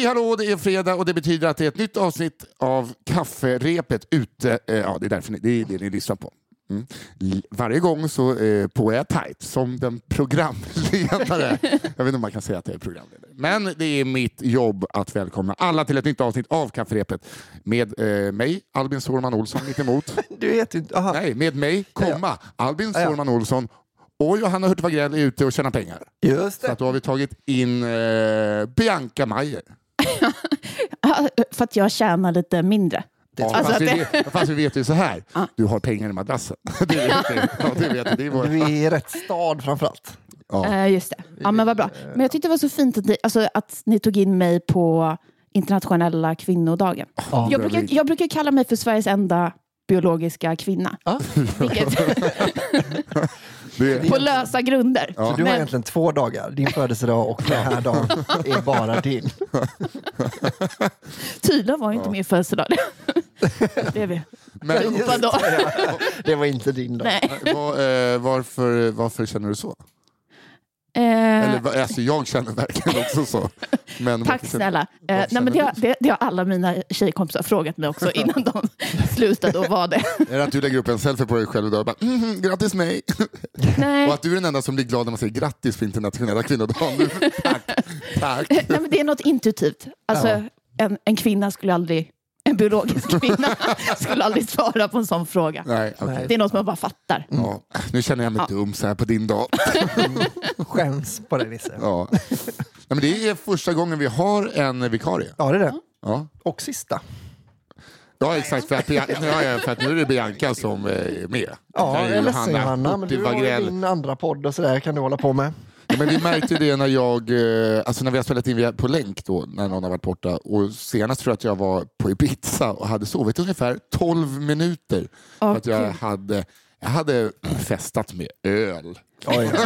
Hej hallå, det är fredag och det betyder att det är ett nytt avsnitt av Kafferepet ute. Eh, ja, det är därför ni, det är det ni lyssnar på. Mm. Varje gång så eh, på är jag tajt som den programledare. jag vet inte om man kan säga att jag är programledare. Men det är mitt jobb att välkomna alla till ett nytt avsnitt av Kafferepet med eh, mig, Albin Sårman Olsson mitt emot. Du heter ju. Aha. Nej, med mig, komma, Albin Ja, ja. Sårman Olsson och Johanna Hurtig Wagrell är ute och tjänar pengar. Just Så det. att då har vi tagit in eh, Bianca Mayer. För att jag tjänar lite mindre. Ja, Alltså fast, vi vet, fast vi vet ju så här, du har pengar i madrassen. det vet du. Ja, det vet du. Det är vår... Du är i rätt stad framförallt. ja. Eh, just det. Ja, men vad bra. Men jag tyckte det var så fint att ni, alltså, att ni tog in mig på internationella kvinnodagen. jag, brukar, jag brukar kalla mig för Sveriges enda biologiska kvinna. Ja. Vilket, på lösa grunder. Ja. Så du har Men- egentligen två dagar. Din födelsedag och den här dagen är bara din. Tydligen var ju inte min födelsedag. det är vi. men. Det var inte din dag. Nej. var, eh, varför, varför känner du så? Eh, Eller, alltså, jag känner verkligen också så. Men Tack känner- snälla. Eh, nej, men det, har, det, det har alla mina tjejkompisar frågat mig också innan de slutade och var det. Är det att du lägger upp en selfie på dig själv idag och bara mm, grattis mig? Nej. Och att du är den enda som blir glad när man säger grattis på internationella kvinnodagen. Tack, tack. Nej, men det är något intuitivt. Alltså, Ja. en, en kvinna skulle aldrig, biologisk kvinna skulle aldrig svara på en sån fråga. Nej, okej. Det är något man bara fattar. Ja, nu känner jag mig dum så här på din dag. Skäms på det viset. Ja. Nej, men det är första gången vi har en vikarie. Ja, det är det. Ja, Och sista. ja exakt. För att, Bia- nu har jag- för att nu är det Bianca som eh, är med. Ja, jag är ledsen Johanna, men du har din andra podd och sådär kan du hålla på med. Ja, men vi märkte det när jag, eh, alltså när vi har spelat in på länk då, när någon har varit borta. Och senast tror jag att jag var på Ibiza och hade sovit ungefär 12 minuter. För att jag hade, jag hade festat med öl. Oj,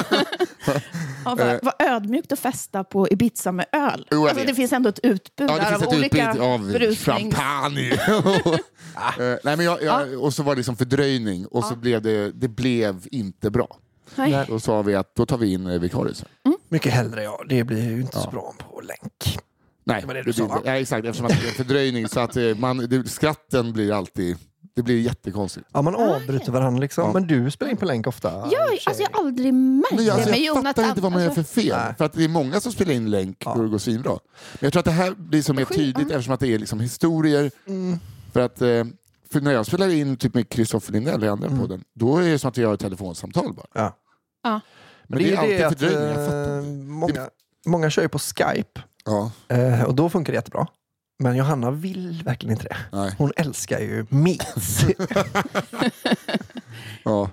Ja, vad, vad ödmjukt att festa på Ibiza med öl. Jo, Alltså, det finns ändå ett utbud Ja, det där av olika av berusnings... champagne. Eh, Nej, men jag, jag, och så var det liksom fördröjning och så blev det, det blev inte bra. Nej. Då sa vi att då tar vi in eh, vikarie sen. Mycket hellre ja. Det blir ju inte så bra på länk. Nej, Det var det det du sa. Ja, exakt, eftersom att det är en fördröjning så att eh, man, det, skratten blir alltid, det blir jättekonstigt. Ja, man avbryter varandra liksom. Ja. Men du spelar in på länk ofta. Jag, tjej. alltså, jag har aldrig märkt jag, alltså, det. jag fattar inte vad man gör för fel. Nej. För att det är många som spelar in länk Ja. och det går svinbra. Men jag tror att det här blir så mer tydligt ja. eftersom att det är liksom historier. För att eh, för när jag spelar in typ med Kristoffer Lindell i andra podden, då är det som att vi har ett telefonsamtal bara. Ja. Ja. Men det är, alltid att fördröjning, jag fattar. eh, många, många kör ju på Skype Ja, eh, och då funkar det jättebra. Men Johanna vill verkligen inte det. nej. Hon älskar ju Meets. Ja.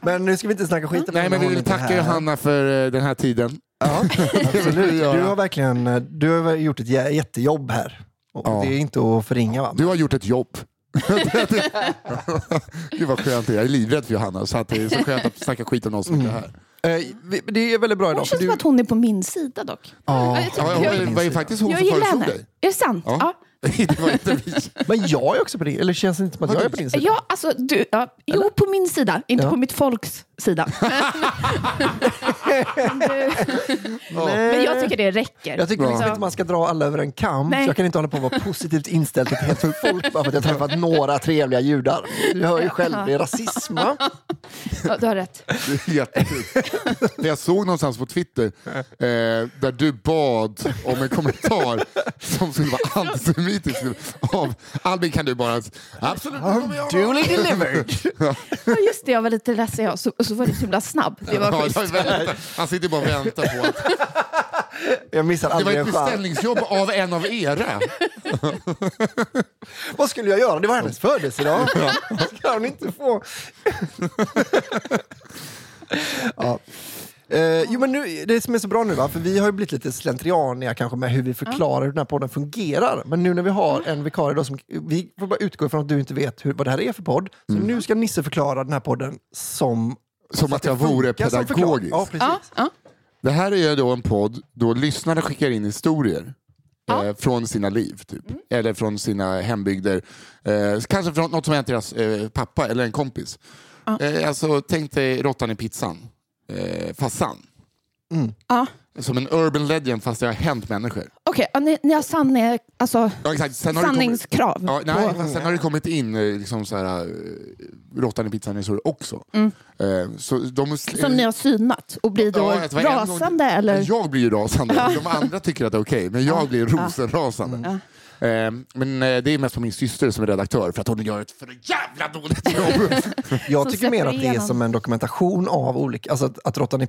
men nu ska vi inte snacka skit om Nej, men vi vill tacka. Johanna för eh, den här tiden. Ja, absolut. Du har verkligen eh, du har gjort ett jä- jättejobb här. Och Ja. Det är inte att förringa va? Du har gjort ett jobb. Gud vad skönt det är. Jag är livrädd för Johanna, så att det är så skönt att snacka skit om någon som inte är här. Eh, vi- det är väldigt bra Hon idag. För känns du, som att hon är på min sida dock. ja, jag Ja, jag- det var ju faktiskt hon Jag som gillar föreslog henne. dig. Är det sant? Ja. Ja. det var inte vi. men jag är också på din, eller känns det inte som att jag är på din sida? Ja, alltså, du, ja, jo, på min sida, inte Ja. på mitt folks sida. Men jag tycker det räcker. Jag tycker liksom inte man ska dra alla över en kam, Nej. så jag kan inte hålla på att vara positivt inställd till ett helt folk bara för att jag träffat några trevliga judar. Du hör ju själv, det är rasism va? Ja, du har rätt. Det är jättekul. Jag såg någonstans på Twitter eh, där du bad om en kommentar som skulle vara antisemitisk av Albin kan du bara absolut. jag Duly delivered! Ja, just det, jag var lite ledsen. Ja. Så, så var det så himla snabb. Det var Ja, schysst. väntar. Han sitter bara och väntar på att Jag missar det var aldrig ett en chans. beställningsjobb av en av era. Vad skulle jag göra? Det var hennes födelsedag. Ska hon inte få... ja. Eh, jo, men nu, det som är så bra nu, va? för vi har ju blivit lite slentrianiga kanske med hur vi förklarar hur den här podden fungerar. Men nu när vi har en vikarie då som, vi får bara utgå ifrån att du inte vet hur, vad det här är för podd. Så nu ska Nisse förklara den här podden som... Som att jag vore pedagogisk. Ja, precis. Ja, ja. Det här är då en podd då lyssnare skickar in historier. Eh, från sina liv, typ. eller från sina hembygder. Eh, kanske från något som hänt deras eh, pappa eller en kompis. Eh, alltså, tänk dig råttan i pizzan, eh, fast sann. Ja. Som en urban legend fast det har hänt människor. Okej, ja, ni, ni har sanning, alltså, Ja, exakt. Sen har det kommit, sanningskrav. ja, nej, på- sen har det kommit in eh, liksom så här, eh, råttan i pizzan också. Eh, så de, Som ni har synat och blir då Ja, det var en gång- rasande? eller? Jag blir ju rasande. De andra tycker att det är okej, men jag blir rosenrasande. Eh, men eh, det är mest på min syster som är redaktör för att hon gör ett för jävla dåligt jobb. Jag tycker mer att det är som en dokumentation av olika, alltså att, att Råttan i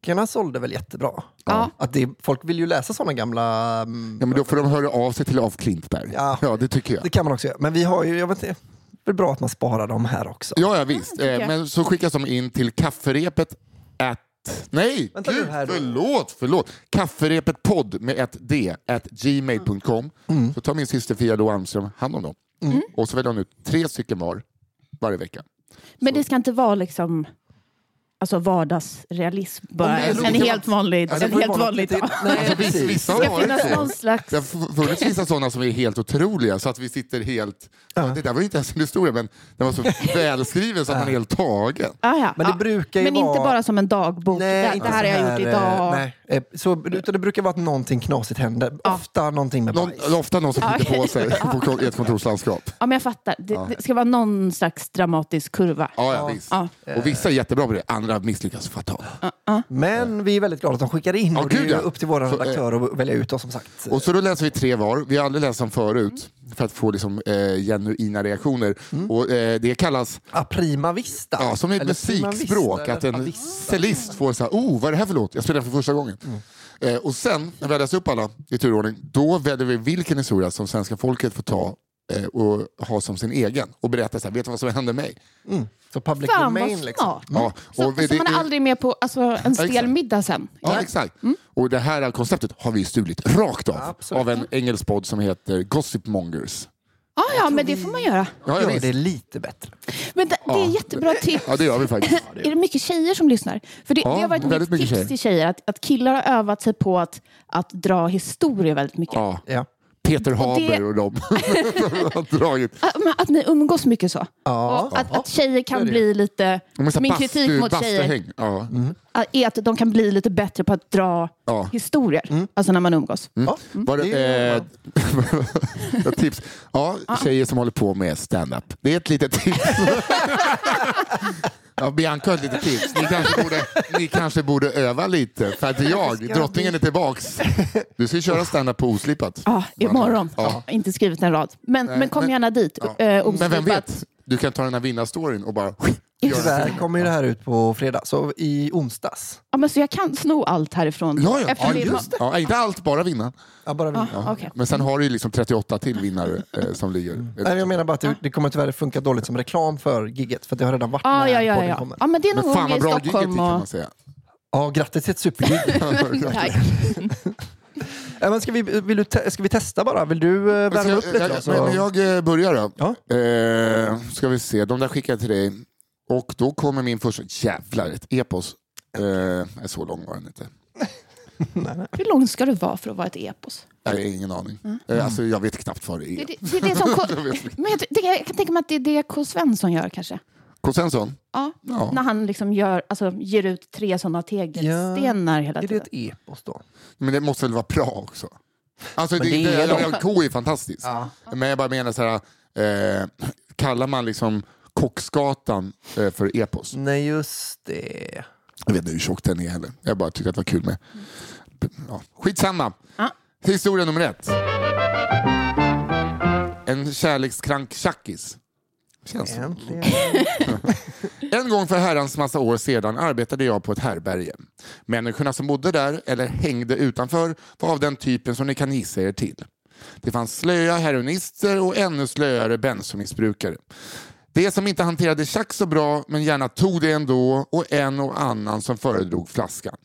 pizzan-böckerna sålde väl jättebra. Ja. Att det, folk vill ju läsa sådana gamla... mm, ja, men då får de höra av sig till Af Klintberg. Ja. Ja, det tycker jag. Det kan man också göra. Men vi har ju, jag vet inte, det är väl bra att man sparar dem här också. Ja, ja visst. tycker jag. Eh, men så skickas de in till kafferepet at... Nej, Vänta nu gud, här då. förlåt, förlåt. Kafferepetpodd med ett d, at gmail.com. Mm. Så tar min syster Fia Lo Almström hand om dem. Och så väljer hon ut tre stycken var varje vecka. Men det ska inte vara liksom alltså vardagsrealism, bara det är en, en helt vanlig, en det helt dag. Nej, Alltså, vissa, precis. vissa Det ska har varit någon slags... Det har funnits vissa sådana som är helt otroliga, så att vi sitter helt... Ja. Det där var ju inte ens en historia, men den var så välskriven så att man är helt tagen. Ah, ja, Men det ja. brukar ju Men inte vara- bara som en dagbok. Nej, det, inte det här har jag gjort eh, idag. Nej, eh, så, utan det brukar vara att någonting knasigt händer. Ofta någonting med Någon, bajs. ofta någon som skiter på sig på ett kontorslandskap. Ja, men jag fattar. Det, det ska vara någon slags dramatisk kurva. Ja, ja, visst. Och vissa är jättebra på det, andra misslyckas fatalt. Men vi är väldigt glada att de skickar in Ja, och det är gud, ju ja. upp till våra Så, eh, redaktörer att välja ut då som sagt. Och så då läser vi tre var, vi har aldrig läst dem förut, för att få liksom, eh, genuina reaktioner. Och, eh, det kallas, A prima vista. ja, som ett Eller prima musikspråk, vista, att eller en avista. cellist får så här, oh vad är det här för låt? Jag spelar den för första gången. Eh, och sen, när vi har läst upp alla i turordning, då väljer vi vilken historia som svenska folket får ta eh, och ha som sin egen och berätta så här, vet du vad som hände mig? Så public Fan domain liksom. smart. Ja, Så, och vi- så man är det- aldrig med på alltså, en stel exakt. middag sen. Ja, exakt. Och det här konceptet har vi stulit rakt av Absolut. av en engelsk podd som heter Gossip Mongers. Ja, ja, men det får man göra. Ja, Ja, det är lite bättre. Men det, det är jättebra tips. ja det gör vi faktiskt. Är det mycket tjejer som lyssnar? För det, Ja, det har varit väldigt mitt mycket tips tjejer. till tjejer, att, att killar har övat sig på att, att dra historier väldigt mycket. Ja. Peter det- Haber och de har dragit. Att, att ni umgås mycket så. Ja. Och att, att tjejer kan det. bli lite... Min bastu- kritik mot tjejer. Ja. är att de kan bli lite bättre på att dra Ja. historier. Alltså när man umgås. Var det, Det är- eh, tips. Ja, tjejer som håller på med stand-up. Det är ett litet tips. Ja, Bianca har ett litet tips. Ni kanske, borde, ni kanske borde öva lite. För att jag, drottningen är tillbaks. Du ska köra stand-up på oslipat. Ja, imorgon. Ja. Inte skrivit en rad. Men, men kom men- gärna dit. Ja. eh, Men vem oslipat. vet? Du kan ta den här vinnarstoryn och bara Tyvärr kommer ju det här ut på fredag, så i onsdags. Ja, men så jag kan sno allt härifrån. Ja, ja. Ja, just det. Ja, inte allt, bara vinna. Ja, bara vi. Ja, okej. Men sen har du ju liksom 38 till vinnare eh, som ligger. Nej, jag menar bara att det, det kommer tyvärr funka dåligt som reklam för gigget, för det har redan varit Ja, när ja, ja, podden ja. kommer. ja, men det är någon gång i bra gigget gick Stockholm. kan Och... man säga. Ja, grattis till ett supergig. Men ska, vi, vill du te- ska vi testa bara? Vill du Men värma upp lite? jag, då, så- men, men jag eh, börjar då. Ja. Eh, ska vi se, de där skickar jag till dig. Och då kommer min första, jävlar, ett epos. Eh, nej, så lång var den inte. Hur lång ska det vara för att vara ett epos? Jag har ingen aning. Eh, alltså, jag vet knappt vad det är. det, det är det som K... men jag, det, jag kan tänka mig att det är det K. Svensson gör kanske. K. Svensson? Ja. Ja. När han liksom gör, alltså, ger ut tre sådana tegelstenar hela Är det tiden. ett epos då? Men det måste väl vara bra också? Alltså, det, det är. K är fantastiskt. Men jag bara menar så här, eh, kallar man liksom Kocksgatan eh, för epos? Nej, just det. Jag vet inte hur tjock den är heller. Jag bara tycker att det var kul med... Ja, skitsamma. Ja. Historia nummer ett. En kärlekskrank tjackis. Känns som-. En gång för herrans massa år sedan arbetade jag på ett härberge. Människorna som bodde där, eller hängde utanför, var av den typen som ni kan gissa er till. Det fanns slöa heroinister och ännu slöare bensomissbrukare. Det som inte hanterade tjack så bra, men gärna tog det ändå, och en och annan som föredrog flaskan.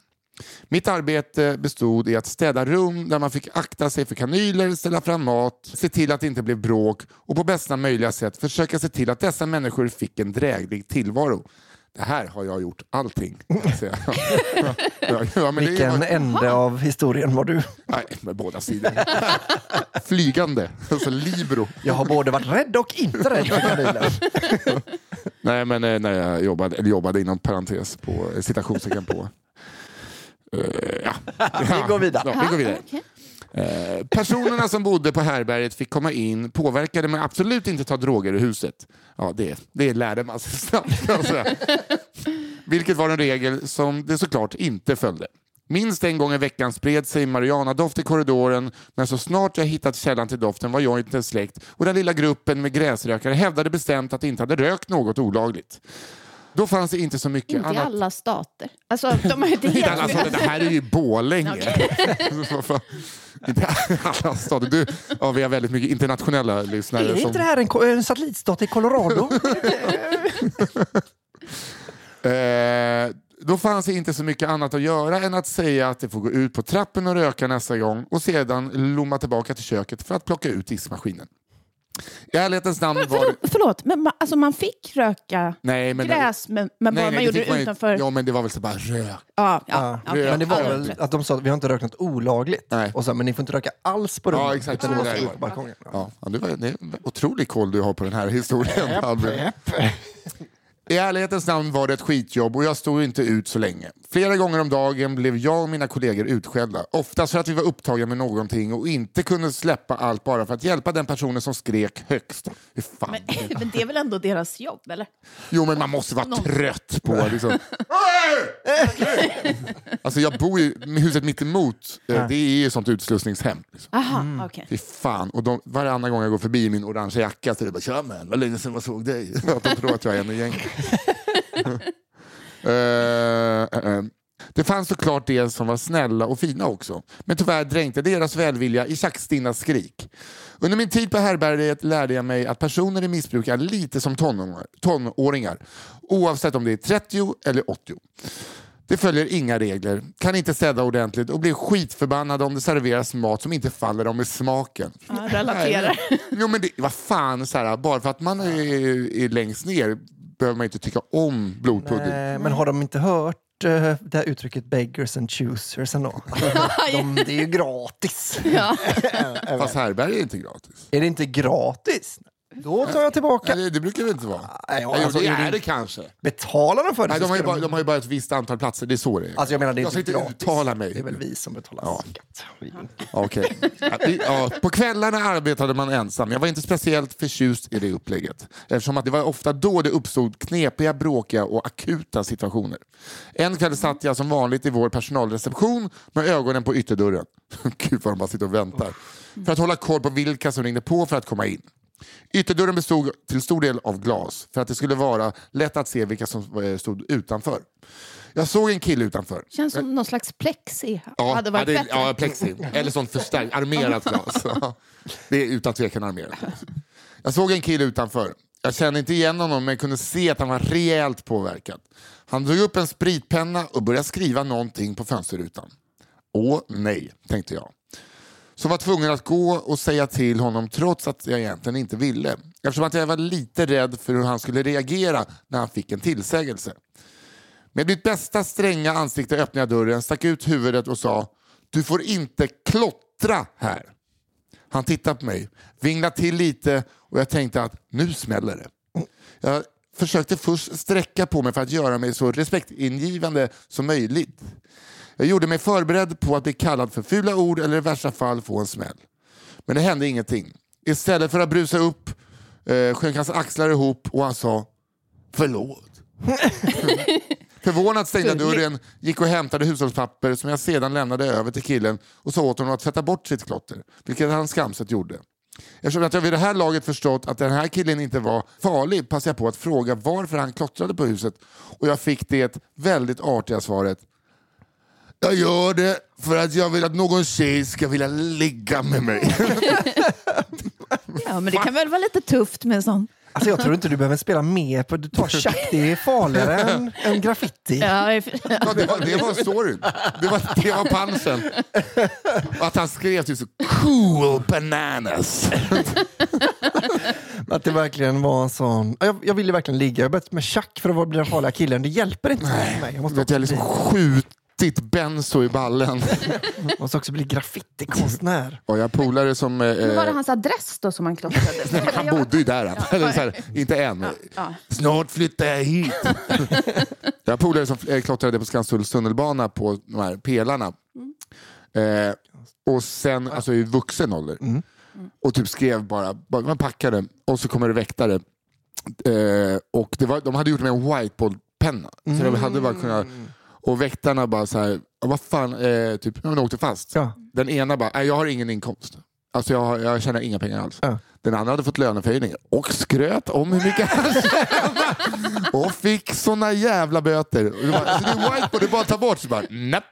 Mitt arbete bestod i att städa rum där man fick akta sig för kanyler, ställa fram mat, se till att det inte blev bråk och på bästa möjliga sätt försöka se till att dessa människor fick en dräglig tillvaro. Det här har jag gjort allting. ja, Vilken ände av historien var du? Nej, med båda sidor. Flygande, alltså libero. Jag har både varit rädd och inte rädd för. Nej, men eh, när jag jobbade, eller jobbade inom parentes på citationstecken på ja. Vi går vidare. Ja, vi går vidare. Okej. Eh, personerna som bodde på härberget fick komma in påverkade men absolut inte ta droger i huset. Ja, det, det lärde man sig snabbt. Alltså. Vilket var en regel som det såklart inte följde. Minst en gång i veckan spred sig marijuanadoft i korridoren men så snart jag hittat källan till doften var jag inte släkt och den lilla gruppen med gräsrökare hävdade bestämt att de inte hade rökt något olagligt. Då fanns det inte så mycket Inte i annat. alla stater. Alltså, de har inte Inte helt... alla stater, det här är ju Borlänge. Inte alla stater. Du, ja, vi har väldigt mycket internationella lyssnare. Är som- inte det här en, en satellitstat i Colorado? Eh, då fanns det inte så mycket annat att göra än att säga att det får gå ut på trappen och röka nästa gång och sedan lomma tillbaka till köket för att plocka ut diskmaskinen. I ärlighetens namn var det... Förlåt, men man, alltså man fick röka Nej, men, gräs, men, men bara man gjorde det man ju- utanför... Ja, men det var väl så bara rök. Ja, ja, Ja, okej. Men det var Ja, väl att de sa att vi har inte rökt något olagligt. Nej. Och så, men ni får inte röka alls på rummet. Ja, exakt. Utan det Så måste vara på balkongen. Ja, ja, det, var, det är otrolig koll du har på den här historien. Albin. I ärlighetens namn var det ett skitjobb och jag stod inte ut så länge. Flera gånger om dagen blev jag och mina kollegor utskällda. Oftast för att vi var upptagna med någonting och inte kunde släppa allt bara för att hjälpa den personen som skrek högst. Fan. Men, men det är väl ändå deras jobb, eller? Jo, men man måste vara Någon- trött på liksom. Alltså jag bor med huset mitt emot. Eh, Det är ju sånt utslussningshem. Liksom. Aha, okej. Fy fan. Och de, varannan gång jag går förbi min orangea jacka så är det bara “Tja man, vad länge sedan jag såg dig”. Att de tror att jag är en i gänget. Eh, eh, eh. Det fanns såklart de som var snälla och fina också. Men tyvärr dränkte deras välvilja i Tjackstinnas skrik. Under min tid på härbärget lärde jag mig att personer i missbruk är lite som tonåringar, tonåringar oavsett om det är 30 eller 80. Det följer inga regler, kan inte städa ordentligt och blir skitförbannade om det serveras mat som inte faller dem i smaken. Ja, relaterar. Jo men det, vad fan, så här, bara för att man är, är längst ner behöver man inte tycka om blodpudding. Eh, men har de inte hört eh, det här uttrycket beggars and choosers ändå? de, det är ju gratis. Ja. Fast härbärge är inte gratis. Är det inte gratis? Då tar jag tillbaka. Nej, det, brukar det inte vara. Nej, ja, alltså, det är är det- det kanske. Betalar de för det Nej, de, har ju bara, de har ju bara ett visst antal platser, det är så det är. Alltså jag menar, det är jag ska inte uttala mig. Det är väl vi som betalar Ja. skatt. Okej. Vi- ja, på kvällarna arbetade man ensam. Jag var inte speciellt förtjust i det upplägget. Eftersom att det var ofta då det uppstod knepiga, bråkiga och akuta situationer. En kväll satt jag som vanligt i vår personalreception med ögonen på ytterdörren. Gud vad de bara sitter och väntar. För att hålla koll på vilka som ringde på för att komma in. Ytterdörren bestod till stor del av glas för att det skulle vara lätt att se vilka som eh, stod utanför. Jag såg en kille utanför. Känns som någon slags plexi. Ja, hade varit bättre. ja, plexi. Eller sånt förstärkt, armerat glas. Ja. Det är utan tvekan armerat. Jag såg en kille utanför. Jag kände inte igen honom men kunde se att han var rejält påverkad. Han drog upp en spritpenna och började skriva någonting på fönsterrutan. Åh nej, tänkte jag som var tvungen att gå och säga till honom trots att jag egentligen inte ville. Eftersom att jag var lite rädd för hur han skulle reagera när han fick en tillsägelse. Med mitt bästa stränga ansikte öppnade jag dörren, stack ut huvudet och sa Du får inte klottra här. Han tittade på mig, vinglade till lite och jag tänkte att nu smäller det. Jag försökte först sträcka på mig för att göra mig så respektingivande som möjligt. Jag gjorde mig förberedd på att bli kallad för fula ord eller i värsta fall få en smäll. Men det hände ingenting. Istället för att brusa upp eh, sjönk hans axlar ihop och han sa förlåt. Förvånat stängde jag dörren, gick och hämtade hushållspapper som jag sedan lämnade över till killen och sa åt honom att tvätta bort sitt klotter, vilket han skamset gjorde. Eftersom att jag vid det här laget förstått att den här killen inte var farlig passade jag på att fråga varför han klottrade på huset och jag fick det väldigt artiga svaret jag gör det för att jag vill att någon tjej ska vilja ligga med mig. Ja, men det kan väl vara lite tufft med en sån. Alltså jag tror inte du behöver spela mer på du tar tjack, det är farligare än, än graffiti. Ja, Ja, det, var, det var storyn. Det var, det var punchen. Och att han skrev typ så cool bananas. Att det verkligen var en sån... Jag, jag ville verkligen ligga, jag har börjat med tjack för att bli den farliga killen. Det hjälper inte mig. Jag måste Vet, jag liksom skjuter riktigt benzo i ballen. Måste också bli graffitikonstnär. Och jag polare som... eh, Men var det hans adress då som han klottrade? Han bodde ju där. han. Eller så här, inte än. Ja. Snart flyttar jag hit. jag har polare som eh, klottrade på Skanstulls tunnelbana på de här pelarna. Eh, och sen, alltså i vuxen ålder. Och typ skrev bara, bara man packade och så kommer det väktare. Eh, och det var, de hade gjort det med en whiteboardpenna. Så de hade bara kunnat, och väktarna bara så här, "Ja, vad fan, eh, typ, de åkte fast. Ja. Den ena bara, "Nej, jag har ingen inkomst. Alltså jag, jag tjänar inga pengar alls. Ja. Den andra hade fått löneförhöjning och skröt om hur mycket han tjänade. Och fick såna jävla böter. Och det, bara, så det är whiteboard, det är bara att ta bort. Så bara, napp.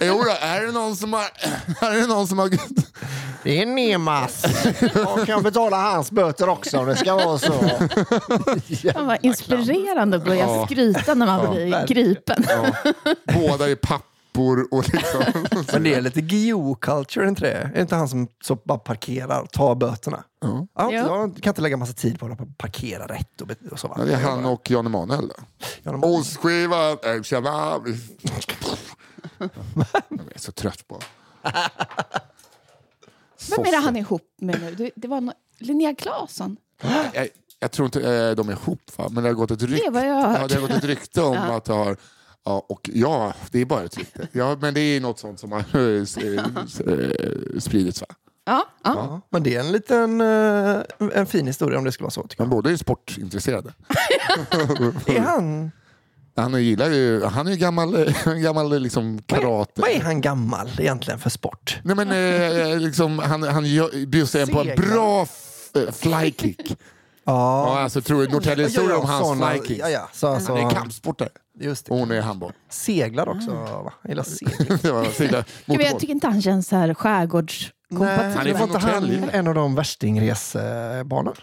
Jo då, är det någon som har... Är det någon som har Det är Nemas. Jag kan betala hans böter också om det ska vara så. Vad inspirerande att börja Ja. skryta när man blir verkligen. gripen. båda är pappor och liksom... Men det är lite geo-culture, är inte det? Är inte han som så bara parkerar och tar böterna? Ja. Ja, Ja. Jag kan inte lägga massa tid på att parkera rätt och, och så. Va? Ja, det är han och Jan Emanuel. då. Ja, de- Ostskiva, äh, tjena. Jag är så trött på Vem är det han är ihop med nu? Det, det var no Linnea Claesson. jag, jag tror inte eh, de är ihop, va? men det har gått ett Det rykte, är vad jag har ja, hört. det har gått ett rykte om att det har... Ja, och ja, det är bara ett rykte. Ja, men det är något sånt som har eh, eh, spridits. Va? Ja, ja. Ja, men det är en liten eh, en fin historia om det skulle vara så. Men båda är sportintresserade. Är han, Han gillar ju, han är ju gammal, gammal liksom karate. vad är han gammal egentligen för sport? Nej, men, eh, liksom, han han bjussar en på en bra f- eh, flykick. Ja, alltså, tror du Norrtälje historia om hans såna- flykicks? Ja, ja, så, alltså, Han är kampsportare just och det. hon är handboll. Seglar också, va? Jag gillar segling. Det var segla Gud, jag tycker inte han känns så här skärgårdskompatibel. Han är från Norrtälje. en av de värstingresbarnen?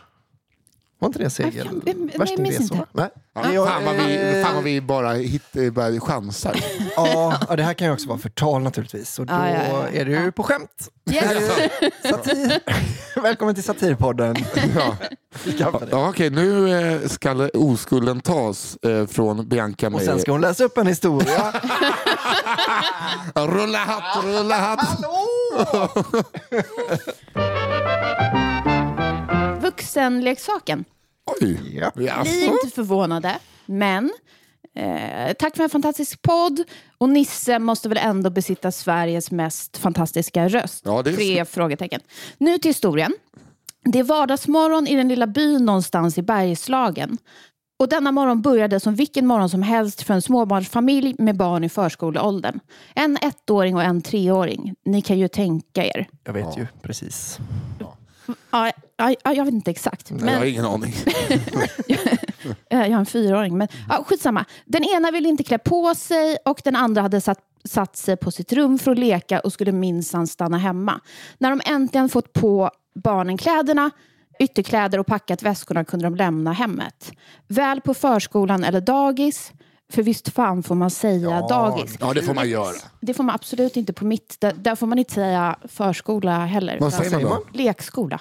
Var inte det segel? Minns värstingresorna? inte. Nej. Ja, Jag, fan, vad vi, eh, fan vad vi bara hit, eh, bara chansar. Ja, ja, det här kan ju också vara förtal naturligtvis. Och då Ja, ja, ja. är det ju på skämt. Yes. Satir. Välkommen till Satirpodden. Ja. Ja, okej, nu eh, ska oskulden tas från Bianca Och med... sen ska hon läsa upp en historia. Rulla hatt, rulla hatt! Vuxenleksaken. Oj! Ja. Jaså? Bli inte förvånade, men eh, tack för en fantastisk podd. Och Nisse måste väl ändå besitta Sveriges mest fantastiska röst? Ja, det är Tre frågetecken. Nu till historien. Det är vardagsmorgon i den lilla byn någonstans i Bergslagen. Och denna morgon började som vilken morgon som helst för en småbarnsfamilj med barn i förskoleåldern. En ettåring och en treåring. Ni kan ju tänka er. Jag vet ju precis. Ja, ja, ja, jag vet inte exakt. Nej, Jag har ingen aning. Jag har en fyraåring. Men, ja, skitsamma. Den ena ville inte klä på sig och den andra hade satt, satt sig på sitt rum för att leka och skulle minsann stanna hemma. När de äntligen fått på barnen kläderna, ytterkläder och packat väskorna kunde de lämna hemmet. Väl på förskolan eller dagis, för visst fan får man säga dagis. Ja, det får man göra. Det får man absolut inte på mitt. Där, där får man inte säga förskola heller. Vad säger man då? Lekskola.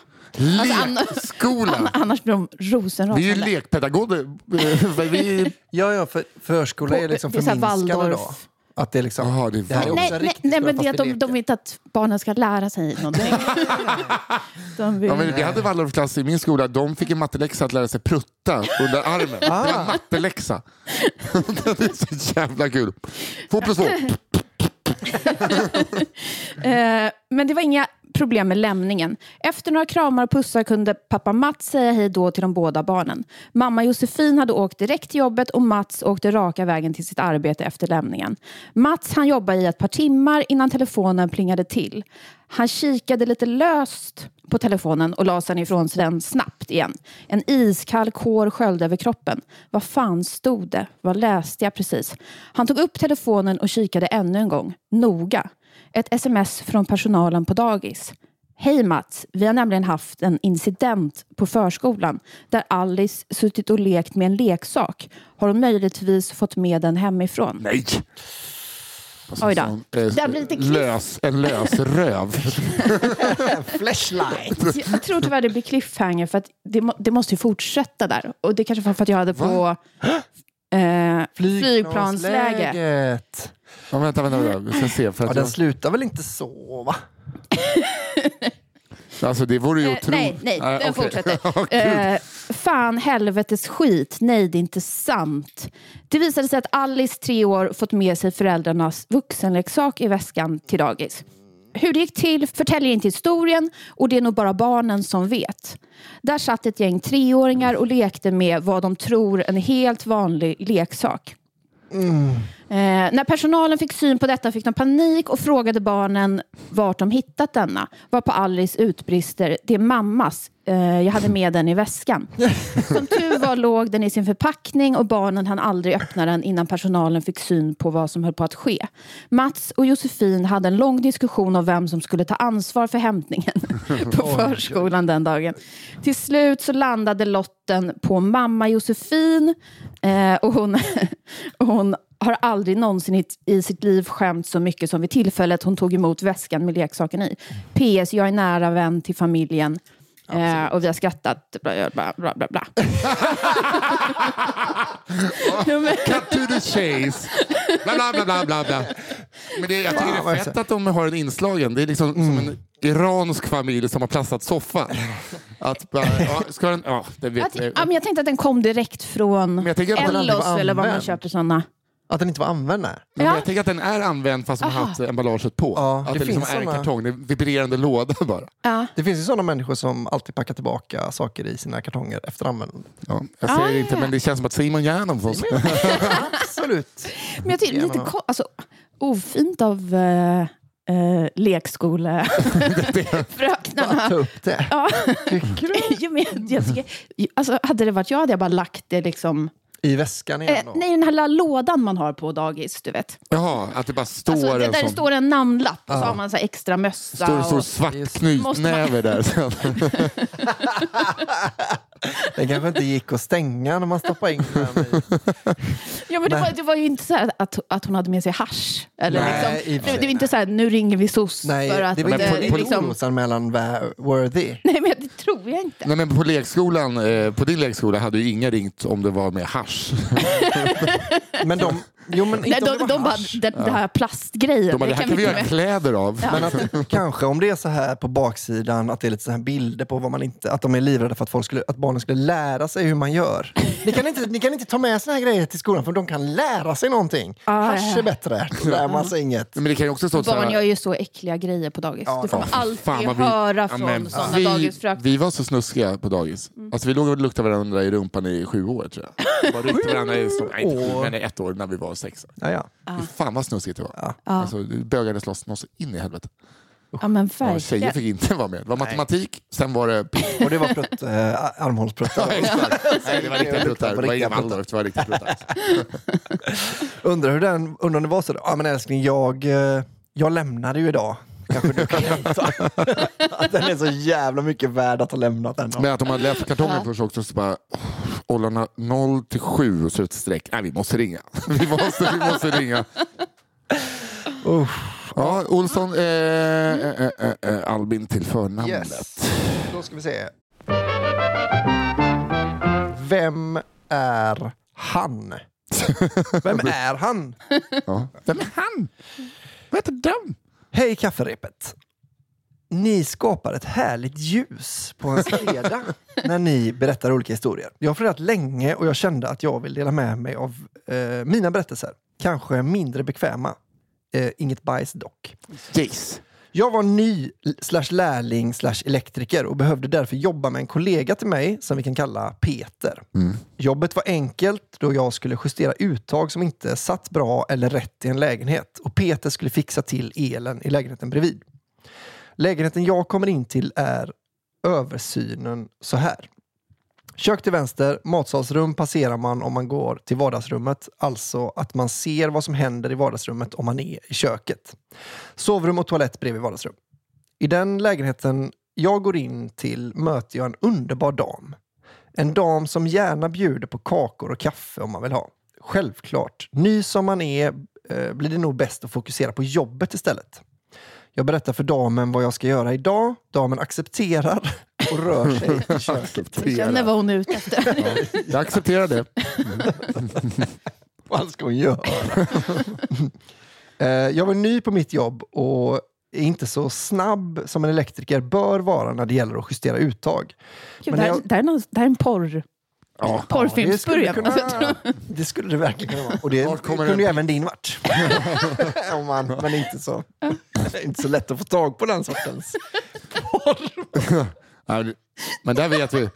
Alltså, annars- Lekskola! Annars blir de rosenrasande. Vi är ju lekpedagoger. Vi... Ja, ja, för förskola är liksom Det är så här förminskande då. Att det är liksom... Jaha, det är det här är också Nej, en nej, men det att de, de vill inte att barnen ska lära sig någonting. de vill, Ja, men vi hade Waldorfklass i min skola. De fick en matteläxa att lära sig prutta under armen. Det var en matteläxa. det är så jävla kul. Två plus två. Eh, men det var inga problem med lämningen. Efter några kramar och pussar kunde pappa Mats säga hej då till de båda barnen. Mamma Josefin hade åkt direkt till jobbet och Mats åkte raka vägen till sitt arbete efter lämningen. Mats han jobbade i ett par timmar innan telefonen plingade till. Han kikade lite löst på telefonen och la sen ifrån sig den snabbt igen. En iskall kår sköljde över kroppen. Vad fan stod det? Vad läste jag precis? Han tog upp telefonen och kikade ännu en gång. Noga. Ett sms från personalen på dagis. Hej Mats, vi har nämligen haft en incident på förskolan där Alice suttit och lekt med en leksak. Har hon möjligtvis fått med den hemifrån? Nej! Alltså, Oj då. sån, eh, Det en klipp. lös, en lös röv. Flashlight. Jag tror tyvärr det blir cliffhanger för att det, må, det måste ju fortsätta där. Och det kanske var för att jag hade på... eh, flygplansläge. Ja, vänta, vänta, vänta. Vi ska se. För Ja, att den jag, slutar väl inte så va? alltså, det vore ju Eh, otroligt. nej, nej, den okej. fortsätter. Ja, gud. Eh, fan helvetes skit, nej det är inte sant. Det visade sig att Alice, tre år, fått med sig föräldrarnas vuxenleksak i väskan till dagis. Hur det gick till förtäljer inte historien och det är nog bara barnen som vet. Där satt ett gäng treåringar och lekte med vad de tror en helt vanlig leksak. Eh, när personalen fick syn på detta fick de panik och frågade barnen vart de hittat denna. Var på Alice utbrister, det är mammas. Eh, jag hade med den i väskan. Som tur var låg den i sin förpackning och barnen hann aldrig öppna den innan personalen fick syn på vad som höll på att ske. Mats och Josefin hade en lång diskussion om vem som skulle ta ansvar för hämtningen på förskolan den dagen. Till slut så landade lotten på mamma Josefin eh, och hon, och hon har aldrig någonsin i, sitt liv skämt så mycket som vid tillfället hon tog emot väskan med leksaken i. PS, jag är nära vän till familjen. Eh, och vi har skrattat. Bla, bla, bla, bla, bla. Cut to the chase. Bla, bla, bla, bla, bla, bla. Men det, jag tycker det är fett att de har den inslagen. Det är liksom som en iransk familj som har plastat soffan. Att bara, ja, ska den, ja, det jag, vet jag. ja, men jag tänkte att den kom direkt från jag Ellos eller var man köper sådana. Att den inte var använd? Nej. Men Ja. jag tänker att den är använd fast de har haft emballaget på. Ja, att det det, liksom är en kartong, det är en vibrerande låda bara. Ja. Det finns ju sådana människor som alltid packar tillbaka saker i sina kartonger efter användande. Ja, jag säger Ah, inte, ja. men det känns som att Simon Gärdenfors... Absolut. Men jag tycker det lite alltså, ofint av uh, uh, lekskolefröknarna. Ta upp det. Ja. Tycker du? Jo, men jag, jag tycker, alltså, hade det varit jag hade jag bara lagt det liksom... I väskan igen Eh, då? nej, den här lilla lådan man har på dagis, du vet. Jaha, att det bara står Alltså, det, en där det sån står en namnlapp och så har man så extra mössa. stor, stor och, svart man- knytnäve där. Den kanske inte gick att stänga när man stoppade in den i. ja, men det, var, det var ju inte så att, att hon hade med sig hasch. Eller Nej, liksom, det, det var inte så här, nu ringer vi SOS Nej, för att... det var inte eh, en liksom, worthy. nej, men det tror jag inte. Nej, men på lekskolan, eh, på din lekskola hade ju ingen ringt om det var med hasch. Men de, jo men inte Nej, om de, det var de bara, hasch. den, det här plastgrejen. De bara, det här kan vi göra med. kläder av. Men att kanske om det är så här på baksidan, att det är lite så här bilder på vad man inte, att de är livrädda för att, folk skulle, att barnen skulle lära sig hur man gör. Ni kan inte, ni kan inte ta med såna här grejer till skolan för de kan lära sig någonting. Ah, Hasch ja. är bättre, då lär man sig inget. Men det kan ju också stå så Barn här, gör ju så äckliga grejer på dagis. Ja, det får ja, man alltid fan vi- höra Ja, från men sådana vi, dagisfröknar. Vi var så snuskiga på dagis. Alltså, vi låg och luktade varandra i rumpan i sju år tror jag. Vi bara ryckte varandra i stå- nej, inte sju, men ett år när vi var sex. Ja, ja. Fy Fan vad snuskigt det var. Ja. Alltså, det bögades loss något så in i helvete. Ja, men Ja, tjejer fick inte vara med. Det var matematik, sen var det... Och det var prutt, äh, armhålspruttar. Nej, det var riktiga pruttar. Det var inga Waldorf, det var riktiga pruttar. Undrar hur den, undrar om det var så. Ja men älskling, jag, eh, jag lämnade ju idag. Kanske du kan hämta. Att den är så jävla mycket värd att ha lämnat den. Men att de hade läst kartongen först också så bara åldrarna 0 till 7 och så ett streck. Nej, vi måste ringa. Vi måste, vi måste ringa. Usch. Ja, Olsson, eh, eh, eh, eh, Albin till förnamnet. Yes. Då ska vi se. Vem är han? Vem är han? Ja. Vem är han? Vad heter de? Hej kafferepet. Ni skapar ett härligt ljus på en fredag när ni berättar olika historier. Jag har funderat länge och jag kände att jag vill dela med mig av eh, mina berättelser. Kanske mindre bekväma. Eh, inget bajs dock. Jace. Jag var ny slash lärling slash elektriker och behövde därför jobba med en kollega till mig som vi kan kalla Peter. Jobbet var enkelt då jag skulle justera uttag som inte satt bra eller rätt i en lägenhet och Peter skulle fixa till elen i lägenheten bredvid. Lägenheten jag kommer in till är översynen så här. Kök till vänster, matsalsrum passerar man om man går till vardagsrummet. Alltså att man ser vad som händer i vardagsrummet om man är i köket. Sovrum och toalett bredvid vardagsrum. I den lägenheten jag går in till möter jag en underbar dam. En dam som gärna bjuder på kakor och kaffe om man vill ha. Självklart, ny som man är eh, blir det nog bäst att fokusera på jobbet istället. Jag berättar för damen vad jag ska göra idag. Damen accepterar och rör sig i köket. Jag känner vad hon är ute efter. Jag accepterar det. Vad ska hon göra? Eh, jag var ny på mitt jobb och är inte så snabb som en elektriker bör vara när det gäller att justera uttag. Gud, Men det, här, jag- det, här är någon, det här är en porr, Ja. porrfilmsbörjan. kunna, Alltså, det skulle det verkligen kunna vara. Och det Vart kommer kunde den- ju även din varit. Om man, men inte så, inte så lätt att få tag på den sortens. Ja, det- Men där vet vi.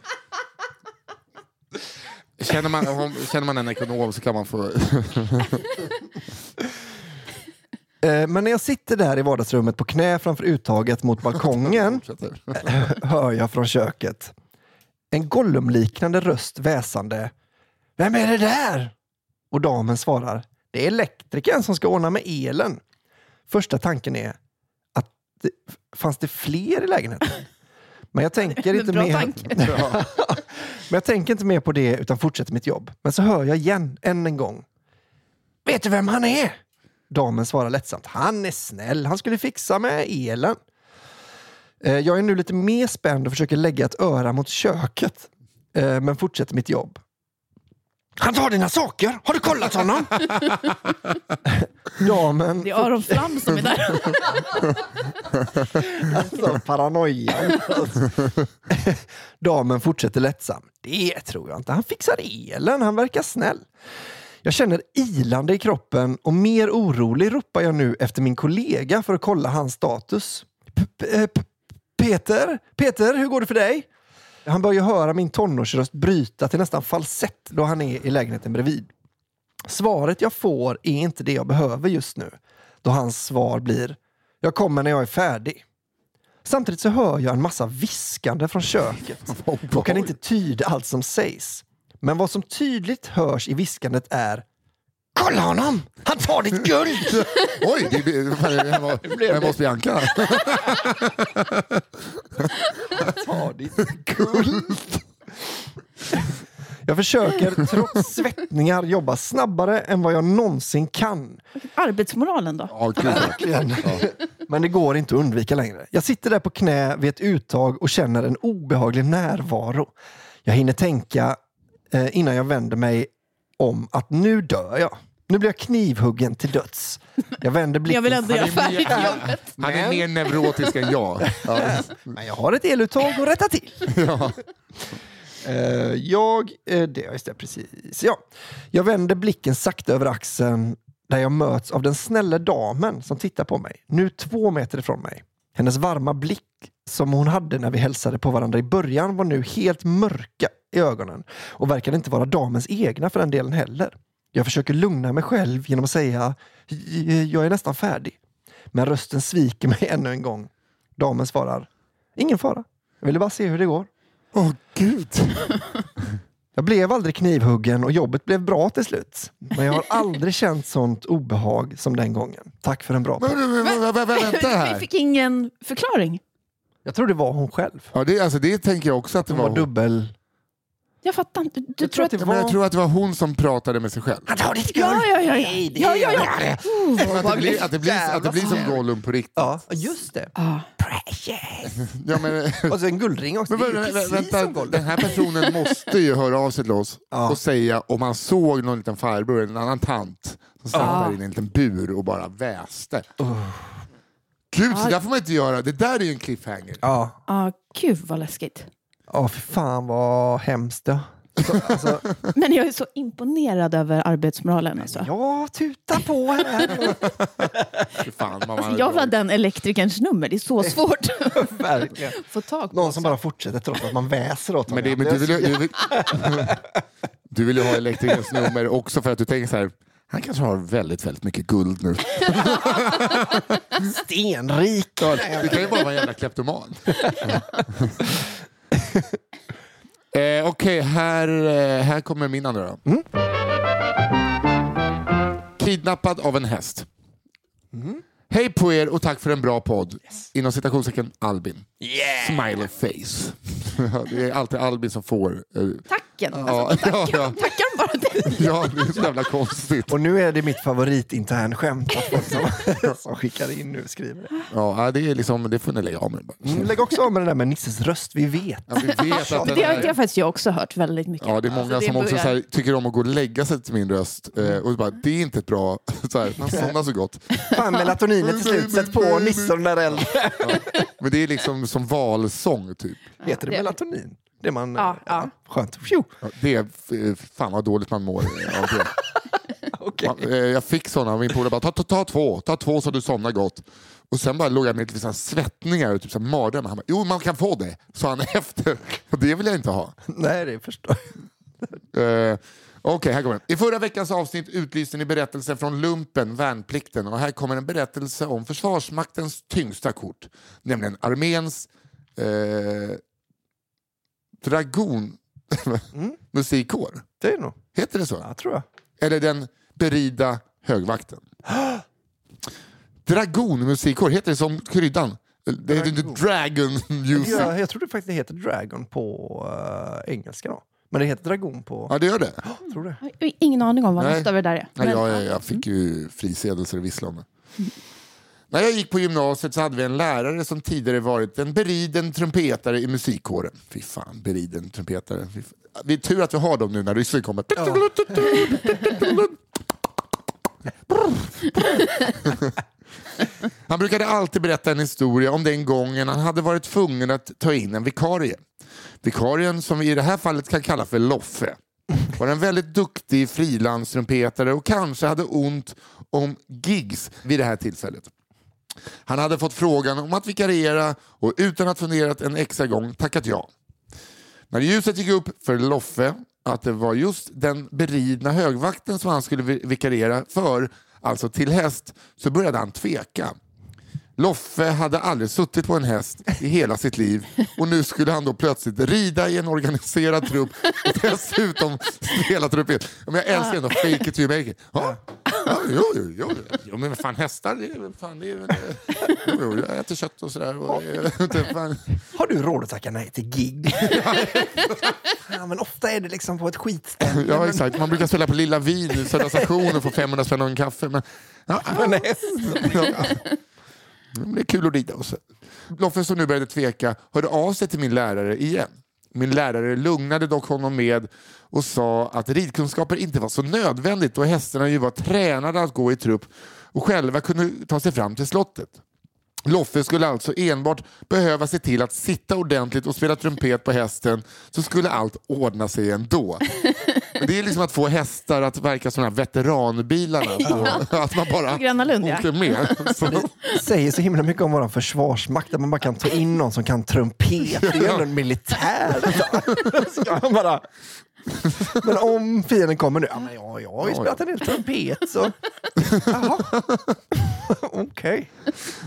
Känner man, känner man en ekonom så kan man få... Eh, Men när jag sitter där i vardagsrummet på knä framför uttaget mot balkongen hör jag från köket en Gollum-liknande röst väsande. Vem är det där? Och damen svarar. Det är elektrikern som ska ordna med elen. Första tanken är att det, fanns det fler i lägenheten? Men jag tänker inte Bra mer. Men jag tänker inte mer på det utan fortsätter mitt jobb. Men så hör jag igen, än en gång. Vet du vem han är? Damen svarar lättsamt. Han är snäll, han skulle fixa med elen. Eh, Jag är nu lite mer spänd och försöker lägga ett öra mot köket. eh, Men fortsätter mitt jobb. Han tar dina saker! Har du kollat honom? Damen det är Aron Flam som är där. Alltså, paranoian. Damen fortsätter lättsam. Det tror jag inte. Han fixar elen. Han verkar snäll. Jag känner ilande i kroppen och mer orolig ropar jag nu efter min kollega för att kolla hans status. P- p- p- Peter? Peter, hur går det för dig? Han börjar höra min tonårsröst bryta till nästan falsett då han är i lägenheten bredvid. Svaret jag får är inte det jag behöver just nu. Då hans svar blir Jag kommer när jag är färdig. Samtidigt så hör jag en massa viskande från köket och kan inte tyda allt som sägs. Men vad som tydligt hörs i viskandet är Kolla honom! Han tar ditt guld! Oj, det blir- fan, det här var- det här måste Bianca. Ta ditt guld! Jag försöker trots svettningar jobba snabbare än vad jag någonsin kan. Arbetsmoralen då? Ja, gud. Verkligen. Men det går inte att undvika längre. Jag sitter där på knä vid ett uttag och känner en obehaglig närvaro. Jag hinner tänka eh, innan jag vänder mig om att nu dör jag. Nu blir jag knivhuggen till döds. Jag vänder blicken. Jag vill ändå göra Han är mer- färdigt jobbet. Han är mer neurotisk än jag. Men jag har ett eluttag att rätta till. Eh, jag, eh, det, ja, just det, precis. Ja. Jag vänder blicken sakta över axeln där jag möts av den snälla damen som tittar på mig, nu två meter ifrån mig. Hennes varma blick som hon hade när vi hälsade på varandra i början var nu helt mörka i ögonen och verkade inte vara damens egna för den delen heller. Jag försöker lugna mig själv genom att säga "J- jag är nästan färdig. Men rösten sviker mig ännu en gång. Damen svarar Ingen fara. Jag ville bara se hur det går. Åh gud. Jag blev aldrig knivhuggen och jobbet blev bra till slut. Men jag har aldrig känt sånt obehag som den gången. Tack för en bra podd. vänta Vi här. fick ingen förklaring. Jag tror det var hon själv. Ja, det, alltså, det tänker jag också att det Hon var. var dubbel... Jag fattar inte. Du Jag tror tror att det Men jag var... tror att det var hon som pratade med sig själv. Han tar ditt Ja, guld! ja, ja. Ja, ja, ja. det. Oh, vad Att det blir, att det blir, att det blir som Gollum på riktigt. Ja, just det. Ah. Precious! Ja, men, Och så en guldring också. men, Det är ju vä- precis som vänta, Gollum. den här personen måste ju höra av sig till oss Ja. och säga om han såg någon liten farbror eller en annan tant som satt Ja. där i en liten bur och bara väste. Gud, så Ja. där får man inte göra. Det där är ju en cliffhanger. Ja, Ah, gud vad läskigt. ja för fan vad hemskt det. Så, alltså, Men jag är så imponerad över arbetsmoralen. Alltså. jag tutar på här. Fy Fan, mamma, Alltså, jag vill ha den elektrikerns nummer. Det är så svårt Verkligen. att få tag på. Någon som bara fortsätter trots att man väser åt Men, honom. det, men du, vill, ju- du, vill, du vill ju ha elektrikerns nummer också för att du tänker så här. Han kanske har väldigt, väldigt mycket guld nu. Stenrik. Ja, det kan ju bara vara en jävla kleptoman. eh, Okej, här, eh, här kommer min andra då. Kidnappad av en häst. Hej på er och tack för en bra podd. Inom citationstecken Albin. Smiley face. det är alltid Albin som får. eh, Tack! nacken. Ja, Alltså, ja, ja. tackar de bara dig? ja, det är så jävla konstigt. Och nu är det mitt favoritinskämt att folk som, som skickar in nu skriver det. Ja, det är liksom, det får ni lägga av med. Mm, lägg också av med det där med Nisses röst, vi vet. Ja, vi vet att Det, har- är- det har faktiskt jag också hört väldigt mycket. Ja, det är många Alltså, som också här, tycker om att gå och lägga sig till min röst. Eh, och bara, det är inte ett bra... Så här, man somnar så gott. Fan, melatoninet till slut, sätt på Nisse och den där äldre. Men det är liksom som valsång, typ. Heter det det- melatonin? Det man, Ja, ja. Skönt. Phew. Ja, Det är f- fan vad dåligt man mår av det. Okej. Man, eh, jag fick sådana, min polare bara ta, ta, ta två, ta två så du somnar gott. Och sen bara låg jag med lite svettningar och typ mardrömmar. Han bara, jo man kan få det, sa han efter. Och det vill jag inte ha. Nej, det förstår jag. Eh, Okej, här kommer den. I förra veckans avsnitt utlyste ni berättelsen från lumpen, värnplikten. Och här kommer en berättelse om Försvarsmaktens tyngsta kort. Nämligen arméns eh, dragon Mm. musikkår. Det är nog. Heter det så? Ja, tror jag. Eller den berida högvakten. Dragon musikkår, heter det som kryddan? Det heter inte Dragon Music. Ja, jag tror det faktiskt heter Dragon på eh, engelska då. Men det heter Dragon på... Ja, det gör det. Jag tror det. Jag har ingen aning om vad Nej. något av det där är. Nej, jag, jag, jag fick ju frisedel så det visslade om det. När jag gick på gymnasiet så hade vi en lärare som tidigare varit en beriden trumpetare i musikkåren. Fy fan, beriden trumpetare. Fy fan. Det är tur att vi har dem nu när ryssen kommer. Han brukade alltid berätta en historia om den gången han hade varit tvungen att ta in en vikarie. Vikarien, som vi i det här fallet kan kalla för Loffe, var en väldigt duktig frilanstrumpetare och kanske hade ont om gigs vid det här tillfället. Han hade fått frågan om att vikariera och utan att funderat en extra gång tackat ja. När ljuset gick upp för Loffe att det var just den beridna högvakten som han skulle vikariera för, alltså till häst, så började han tveka. Loffe hade aldrig suttit på en häst i hela sitt liv och nu skulle han då plötsligt rida i en organiserad trupp och dessutom spela trumpet. Men jag älskar ändå fake it till you make it. Ja, jo, jo, jo, jo, men fan hästar, det är fan, det är väl, jo, jo, jag äter kött och sådär. Och, fan. Har du råd att tacka nej till gig? ja, men ofta är det liksom på ett skitställe. Ja, exakt. Man brukar spela på Lilla Vin i Södra station och få 500 spänn och en kaffe. Men, ja, Men en häst. Ja. Men Mm, det är kul att rida. Och så. Loffe som nu började tveka hörde av sig till min lärare igen. Min lärare lugnade dock honom med och sa att ridkunskaper inte var så nödvändigt då hästarna ju var tränade att gå i trupp och själva kunde ta sig fram till slottet. Loffe skulle alltså enbart behöva se till att sitta ordentligt och spela trumpet på hästen så skulle allt ordna sig ändå. Men Det är liksom att få hästar att verka som de här veteranbilarna. På, att man bara Gröna Lund, ja. åker med. Så, säger så himla mycket om vår försvarsmakt, att man bara kan ta in någon som kan trumpet. Det är ju ändå en militär. Ska man bara... Men om fienden kommer nu, ja, men jag, jag har ju spelat en del trumpet så... Jaha. Okej.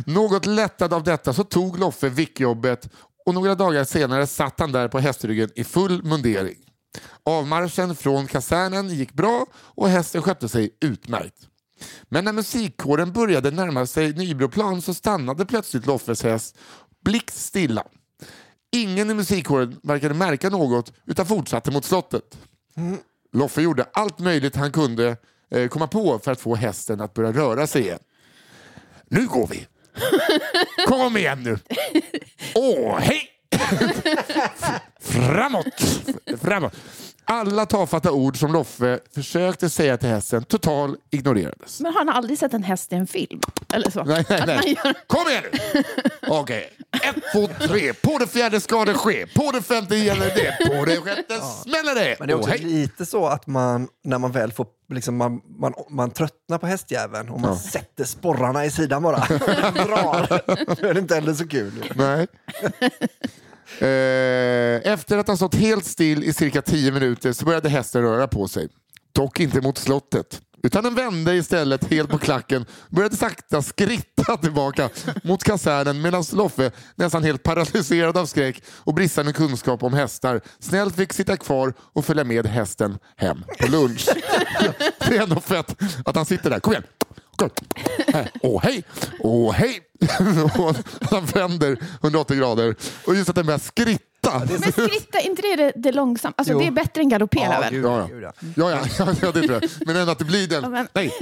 något lättad av detta så tog Loffe vickjobbet och några dagar senare satt han där på hästryggen i full mundering. Avmarschen från kasernen gick bra och hästen skötte sig utmärkt. Men när musikkåren började närma sig Nybroplan så stannade plötsligt Loffes häst blickstilla. Ingen i musikkåren verkade märka något utan fortsatte mot slottet. Loffe gjorde allt möjligt han kunde eh, komma på för att få hästen att börja röra sig igen. Nu går vi! Kom igen nu! Åh, hej! Framåt! Framåt! Alla tafatta ord som Loffe försökte säga till hästen total ignorerades. Men har han aldrig sett en häst i en film? Eller så? Nej, nej, nej. gör- Kom igen nu! Okej. Ett, två, tre. På det fjärde ska det ske. På det femte gäller det. På det sjätte smäller det. Men det är också hej. lite så att man, när man väl får, liksom, man, man, man tröttnar på hästjäveln och man sätter sporrarna i sidan bara. Drar. Då är det inte heller så kul. Nej. Eh, efter att ha stått helt still i cirka tio minuter så började hästen röra på sig. Dock inte mot slottet. Utan den vände istället helt på klacken och började sakta skritta tillbaka mot kasernen medan Loffe, nästan helt paralyserad av skräck och bristande kunskap om hästar, snällt fick sitta kvar och följa med hästen hem på lunch. Det är ändå fett att han sitter där. Kom igen! Kom. Här. Åh hej! Åh hej! Och han vänder 180 grader och just att den börjar skritta Men skritta, inte det det, det långsamt? Alltså, Jo. det är bättre än galoppera Ja, väl? gud, Ja, ja. ja. Ja, ja, ja, ja, det tror jag. Men ändå att det blir Ja, den. men- Nej.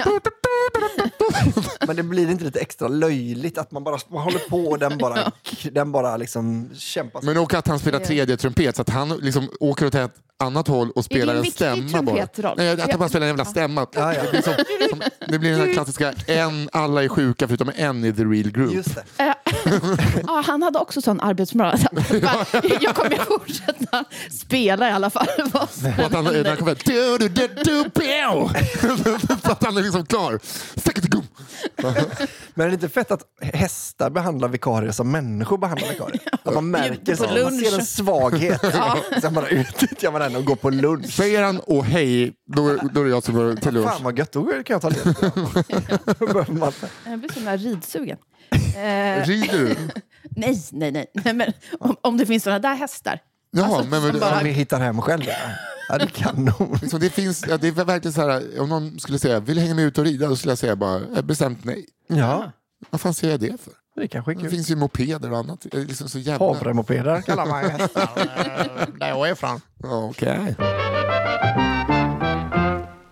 Men det blir inte lite extra löjligt att man bara man håller på och den bara, den bara liksom kämpar. Men också att han spelar tredje trumpet så att han liksom åker åt ett annat håll och spelar en stämma bara. Nej, att han bara spelar en jävla stämma. Ja, ja. Det blir, som, som, det blir den här klassiska en, alla är sjuka förutom en i the real group. Just det. Ja, han hade också sån arbetsmoral. Jag kommer att fortsätta spela i alla fall. att han, när han kommer du, du, du, du, pew! Så att han är liksom klar. Sticketigum. Men är det inte fett att hästar behandlar vikarier som människor behandlar vikarier? Att man märker så, man ser en svaghet. Sen bara utnyttjar man den och går på lunch. Säger han och hej, då, då är det jag som går till lunch. Fan vad gött, då kan jag ta det. Man- Jag blir så himla ridsugen. Eh, Rider du? nej, nej, nej. nej men, om, om det finns såna där hästar. Ja, Alltså, men, men, bara- Om ni hittar hem själv. Ja, det är kanon. liksom, det, finns, ja, det är verkligen så här, om någon skulle säga vill hänga med ut och rida? Då skulle jag säga bara eh, bestämt nej. Ja, Vad fan säger jag det för? det kanske är Det finns ju mopeder och annat. Det är liksom så jävla... Havremopeder kallar man hästar där jag är ifrån. Okej.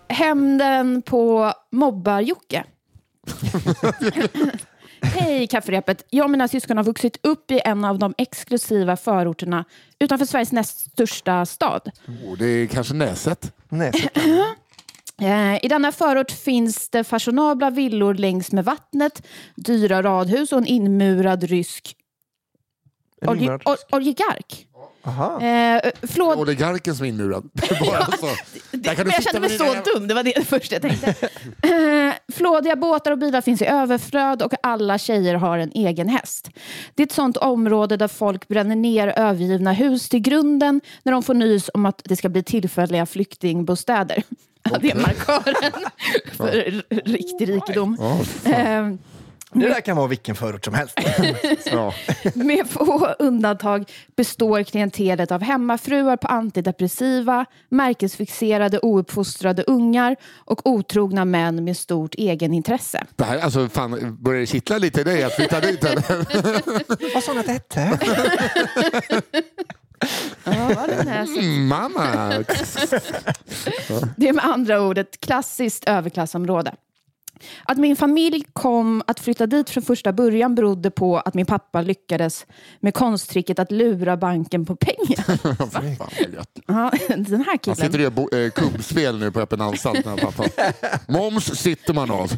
Hämnden på Mobbar-Jocke. Hej kafferepet. Jag och mina syskon har vuxit upp i en av de exklusiva förorterna utanför Sveriges näst största stad. Oh, det är kanske Näset. Så- Eh, I denna förort finns det fashionabla villor längs med vattnet, dyra radhus och en inmurad rysk en olje, inmurad- ol- oligark. Aha. Eh, flåd, Oligarken som är inmurad. Bara så. Där kan men du jag kände mig med så dina- dum, det var det första jag tänkte. Eh, Flådiga båtar och bilar finns i överflöd och alla tjejer har en egen häst. Det är ett sånt område där folk bränner ner övergivna hus till grunden när de får nys om att det ska bli tillfälliga flyktingbostäder. Ja, Det är markören för riktig rikedom. Ja. Eh, Det där kan vara vilken förort som helst. Med få undantag består klientelet av hemmafruar på antidepressiva, märkesfixerade ouppfostrade ungar och otrogna män med stort egenintresse. Det här, alltså, fan, börjar det kittla lite i dig att flytta dit? Vad sa ni att det hette? Ja? Mm, Mamma! Det är med andra ord ett klassiskt överklassområde. Att min familj kom att flytta dit från första början berodde på att min pappa lyckades med konsttricket att lura banken på pengar. Ja, den här Han killen. sitter och gör eh, kubbspel nu på öppen anstalt. här. Moms sitter man av.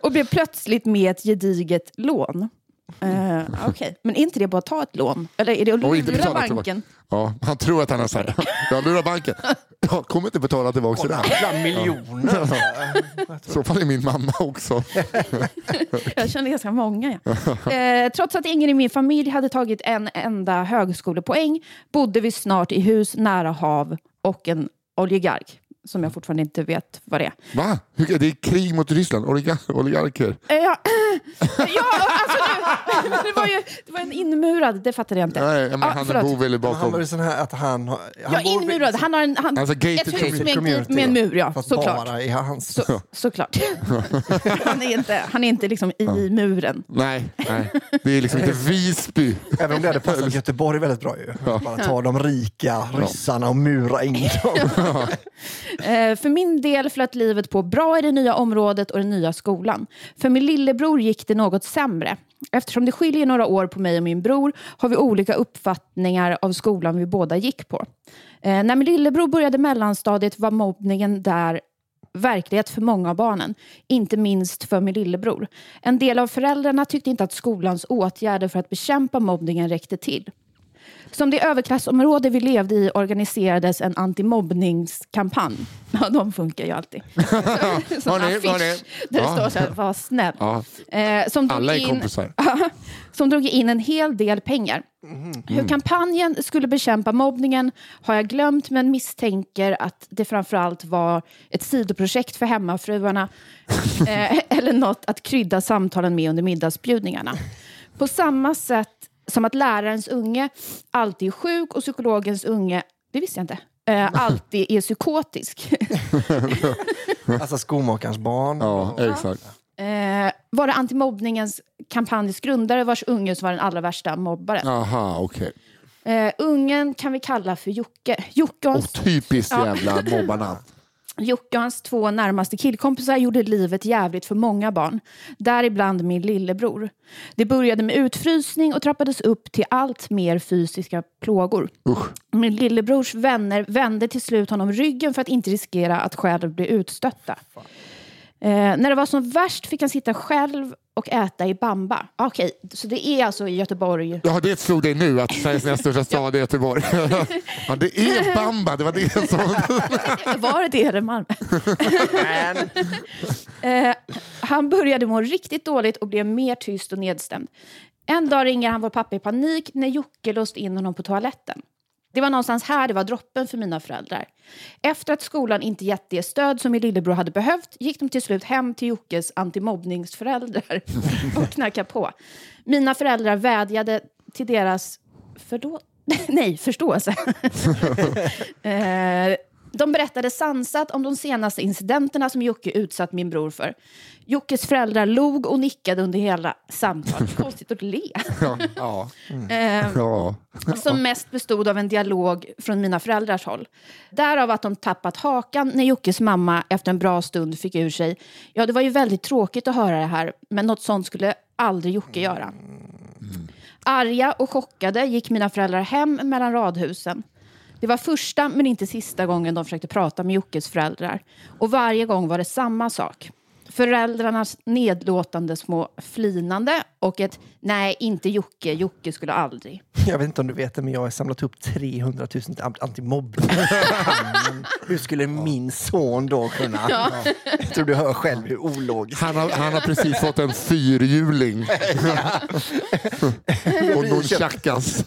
och blev plötsligt med ett gediget lån. Uh, Okej, men är inte det bara att ta ett lån? Eller är det att lura betala banken? tillbaka. Ja, han tror att han har så här. Jag lurar banken. Jag kommer inte betala tillbaka det. Kolla, miljoner. I så fall är min mamma också. Jag känner ganska många. Ja. Eh, trots att ingen i min familj hade tagit en enda högskolepoäng bodde vi snart i hus nära hav och en oligark som jag fortfarande inte vet vad det är. Va? Det är krig mot Ryssland. Oligar- oligarker. Eh, ja, ja, alltså nu, det, var ju, det var en inmurad, det fattade jag inte. Nej, men Ja, han är förlåt. bov eller Han var bakom. ju sån här att han... har- han Ja, bor inmurad. Han har en, han, Alltså gated ett hus med en, community, med en mur, ja. Fast Såklart. bara i hans... Så, såklart. Han är inte, han är inte liksom i muren. Nej, nej, det är liksom inte Visby. Även om det hade passat Göteborg väldigt bra ju. Bara ta de rika ryssarna och mura in dem. Eh, för min del flöt livet på bra i det nya området och den nya skolan. För min lillebror gick det något sämre. Eftersom det skiljer några år på mig och min bror har vi olika uppfattningar av skolan vi båda gick på. Eh, när min lillebror började mellanstadiet var mobbningen där verklighet för många av barnen, inte minst för min lillebror. En del av föräldrarna tyckte inte att skolans åtgärder för att bekämpa mobbningen räckte till. Som det överklassområde vi levde i organiserades en antimobbningskampanj. Ja, de funkar ju alltid. Som affisch där det Ja. står så här, var snäll. Ja, Eh, som, alla är in, kompisar. som drog in en hel del pengar. Hur kampanjen skulle bekämpa mobbningen har jag glömt men misstänker att det framförallt var ett sidoprojekt för hemmafruarna eh, eller något att krydda samtalen med under middagsbjudningarna. På samma sätt som att lärarens unge alltid är sjuk och psykologens unge, det visste jag inte, eh, alltid är psykotisk. Alltså skomakarens barn. Ja, exakt. eh, var det antimobbningens kampanjens grundare vars unge som var den allra värsta mobbaren. Aha, okej. Eh, ungen kan vi kalla för Jocke. Jocke och, Och hans, typiskt jävla mobbarna. Jocke och hans två närmaste killkompisar gjorde livet jävligt för många barn. Däribland min lillebror. Det började med utfrysning och trappades upp till allt mer fysiska plågor. Usch. Min lillebrors vänner vände till slut honom ryggen för att inte riskera att själv bli utstötta. Eh, när det var som värst fick han sitta själv och äta i bamba. Okej, så det är alltså i Göteborg. Ja, det slog dig nu att Sveriges näst största stad är Göteborg. ja, det är Bamba, det var det som... Var det det Malmö? Eh, han började må riktigt dåligt och blev mer tyst och nedstämd. En dag ringer han vår pappa i panik när Jocke låst in honom på toaletten. Det var någonstans här det var droppen för mina föräldrar. Efter att skolan inte gett det stöd som min lillebror hade behövt gick de till slut hem till Jockes antimobbningsföräldrar och knackade på. Mina föräldrar vädjade till deras förlåt? Nej, förståelse. Eh, de berättade sansat om de senaste incidenterna som Jocke utsatt min bror för. Jockes föräldrar log och nickade under hela samtalet. Konstigt att le. ja, ja. Eh, ja. som mest bestod av en dialog från mina föräldrars håll. Därav att de tappat hakan när Jockes mamma efter en bra stund fick ur sig Ja, det var ju väldigt tråkigt att höra det här, men något sånt skulle aldrig Jocke göra. Arga och chockade gick mina föräldrar hem mellan radhusen. Det var första men inte sista gången de försökte prata med Jockes föräldrar. Och varje gång var det samma sak. Föräldrarnas nedlåtande små flinande och ett nej, inte Jocke, Jocke skulle aldrig. Jag vet inte om du vet det, men jag har samlat upp 300 000 till antimobbning. Hur skulle min son då kunna? Jag tror du hör själv hur ologiskt. Han, har, han har precis fått en fyrhjuling. och nunchakas.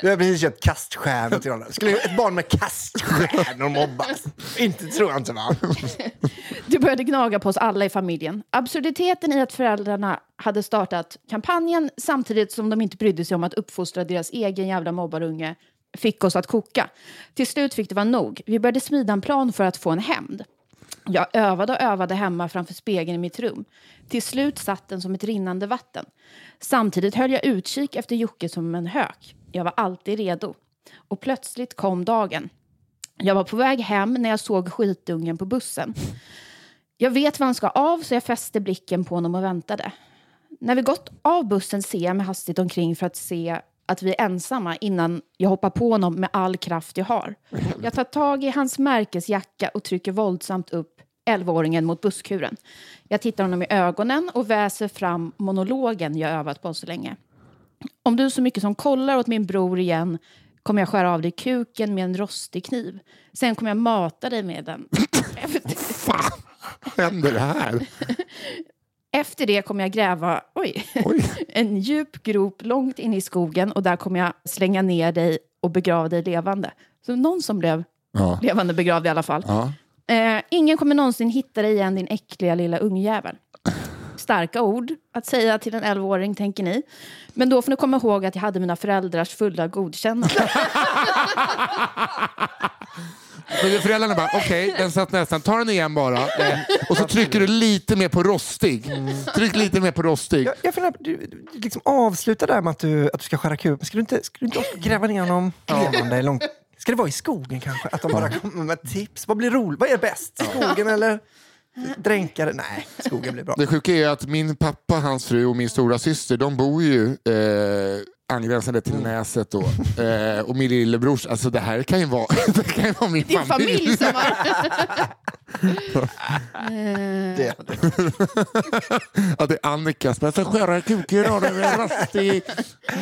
Du har precis köpt kaststjärnor till honom. Skulle ett barn med kaststjärnor mobbas? Inte tror jag inte va? Det började gnaga på oss alla i familjen. Absurditeten i att föräldrarna hade startat kampanjen samtidigt som de inte brydde sig om att uppfostra deras egen jävla mobbarunge fick oss att koka. Till slut fick det vara nog. Vi började smida en plan för att få en hämnd. Jag övade och övade hemma framför spegeln i mitt rum. Till slut satt den som ett rinnande vatten. Samtidigt höll jag utkik efter Jocke som en hök. Jag var alltid redo. Och plötsligt kom dagen. Jag var på väg hem när jag såg skitungen på bussen. Jag vet var han ska av så jag fäste blicken på honom och väntade. När vi gått av bussen ser jag mig hastigt omkring för att se att vi är ensamma innan jag hoppar på honom med all kraft jag har. Jag tar tag i hans märkesjacka och trycker våldsamt upp 11-åringen mot busskuren. Jag tittar honom i ögonen och väser fram monologen jag övat på så länge. Om du så mycket som kollar åt min bror igen kommer jag skära av dig kuken med en rostig kniv. Sen kommer jag mata dig med den. Fan, händer här? Efter det kommer jag gräva oj, Oj. en djup grop långt in i skogen och där kommer jag slänga ner dig och begrava dig levande. Så någon som blev Ja. levande begravd i alla fall. Ja. Eh, ingen kommer någonsin hitta dig igen din äckliga lilla ungjävel. Starka ord att säga till en 11-åring, tänker ni. Men då får ni komma ihåg att jag hade mina föräldrars fulla godkännande. Men föräldrarna bara, okej, den satt nästan, ta den igen bara. Eh, Och så trycker du lite mer på rostig. Tryck lite mer på rostig. Jag, jag funderar, du, du liksom avslutar där med att du, att du ska skära kul. Men ska du inte, ska du inte gräva ner honom levande långt? Ska det vara i skogen kanske? Att de bara kommer med tips. Vad blir roligt? Vad är bäst? Skogen eller dränkare? Nej, skogen blir bra. Det sjuka är att min pappa, hans fru och min stora syster, de bor ju eh, angränsande till Näset då. Eh, och min lillebrors, alltså det här kan ju vara, det kan ju vara min Din familj som har... Det, Ja, det är Annikas, men jag ska skära kuken med en rostig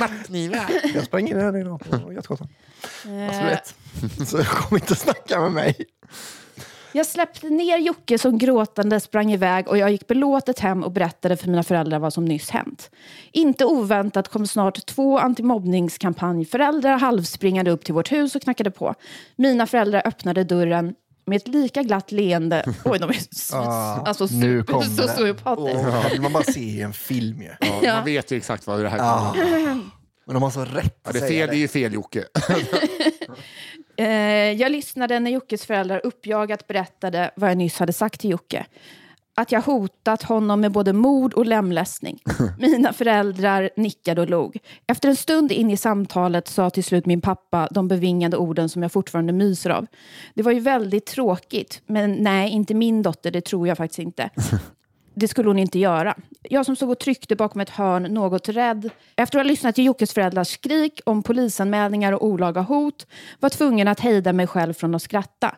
mattkniv jag sprang in här idag på Götgatan. Alltså, du vet. Så kom inte och snacka med mig. Jag släppte ner Jocke som gråtande sprang iväg och jag gick belåtet hem och berättade för mina föräldrar vad som nyss hänt. Inte oväntat kom snart två antimobbningskampanjföräldrar halvspringande upp till vårt hus och knackade på. Mina föräldrar öppnade dörren med ett lika glatt leende. Oj, de är s- Ah, alltså nu super, det. Åh, det vill man bara se i en film ju. Ja, Ja. Man vet ju exakt vad det här Ja. kommer. Men de har så rätt Ja, att det, är säga fel, det är det. ju fel Jocke. Eh, jag lyssnade när Jockes föräldrar uppjagat berättade vad jag nyss hade sagt till Jocke. att jag hotat honom med både mord och lemlästning. Mina föräldrar nickade och log. Efter en stund in i samtalet sa till slut min pappa de bevingade orden som jag fortfarande myser av. Det var ju väldigt tråkigt, men nej, inte min dotter, det tror jag faktiskt inte. Det skulle hon inte göra. Jag som stod och tryckte bakom ett hörn, något rädd. Efter att ha lyssnat till Jockes föräldrars skrik om polisanmälningar och olaga hot var tvungen att hejda mig själv från att skratta.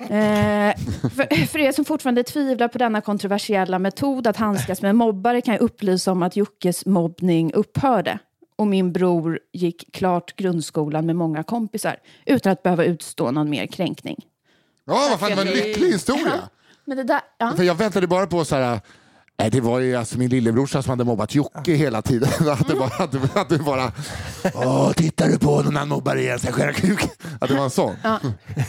Eh, för, för er som fortfarande tvivlar på denna kontroversiella metod att handskas med mobbare kan jag upplysa om att Jockes mobbning upphörde. Och min bror gick klart grundskolan med många kompisar utan att behöva utstå någon mer kränkning. Ja, vad fan, det var en lycklig historia. Men det där, ja. För jag väntade bara på så här... Nej, det var ju alltså min lillebrorsa som hade mobbat Jocke hela tiden. Att det bara... Att det, att det bara Åh, tittar du på honom när han mobbar igen sig. Att det var en sån. Ja.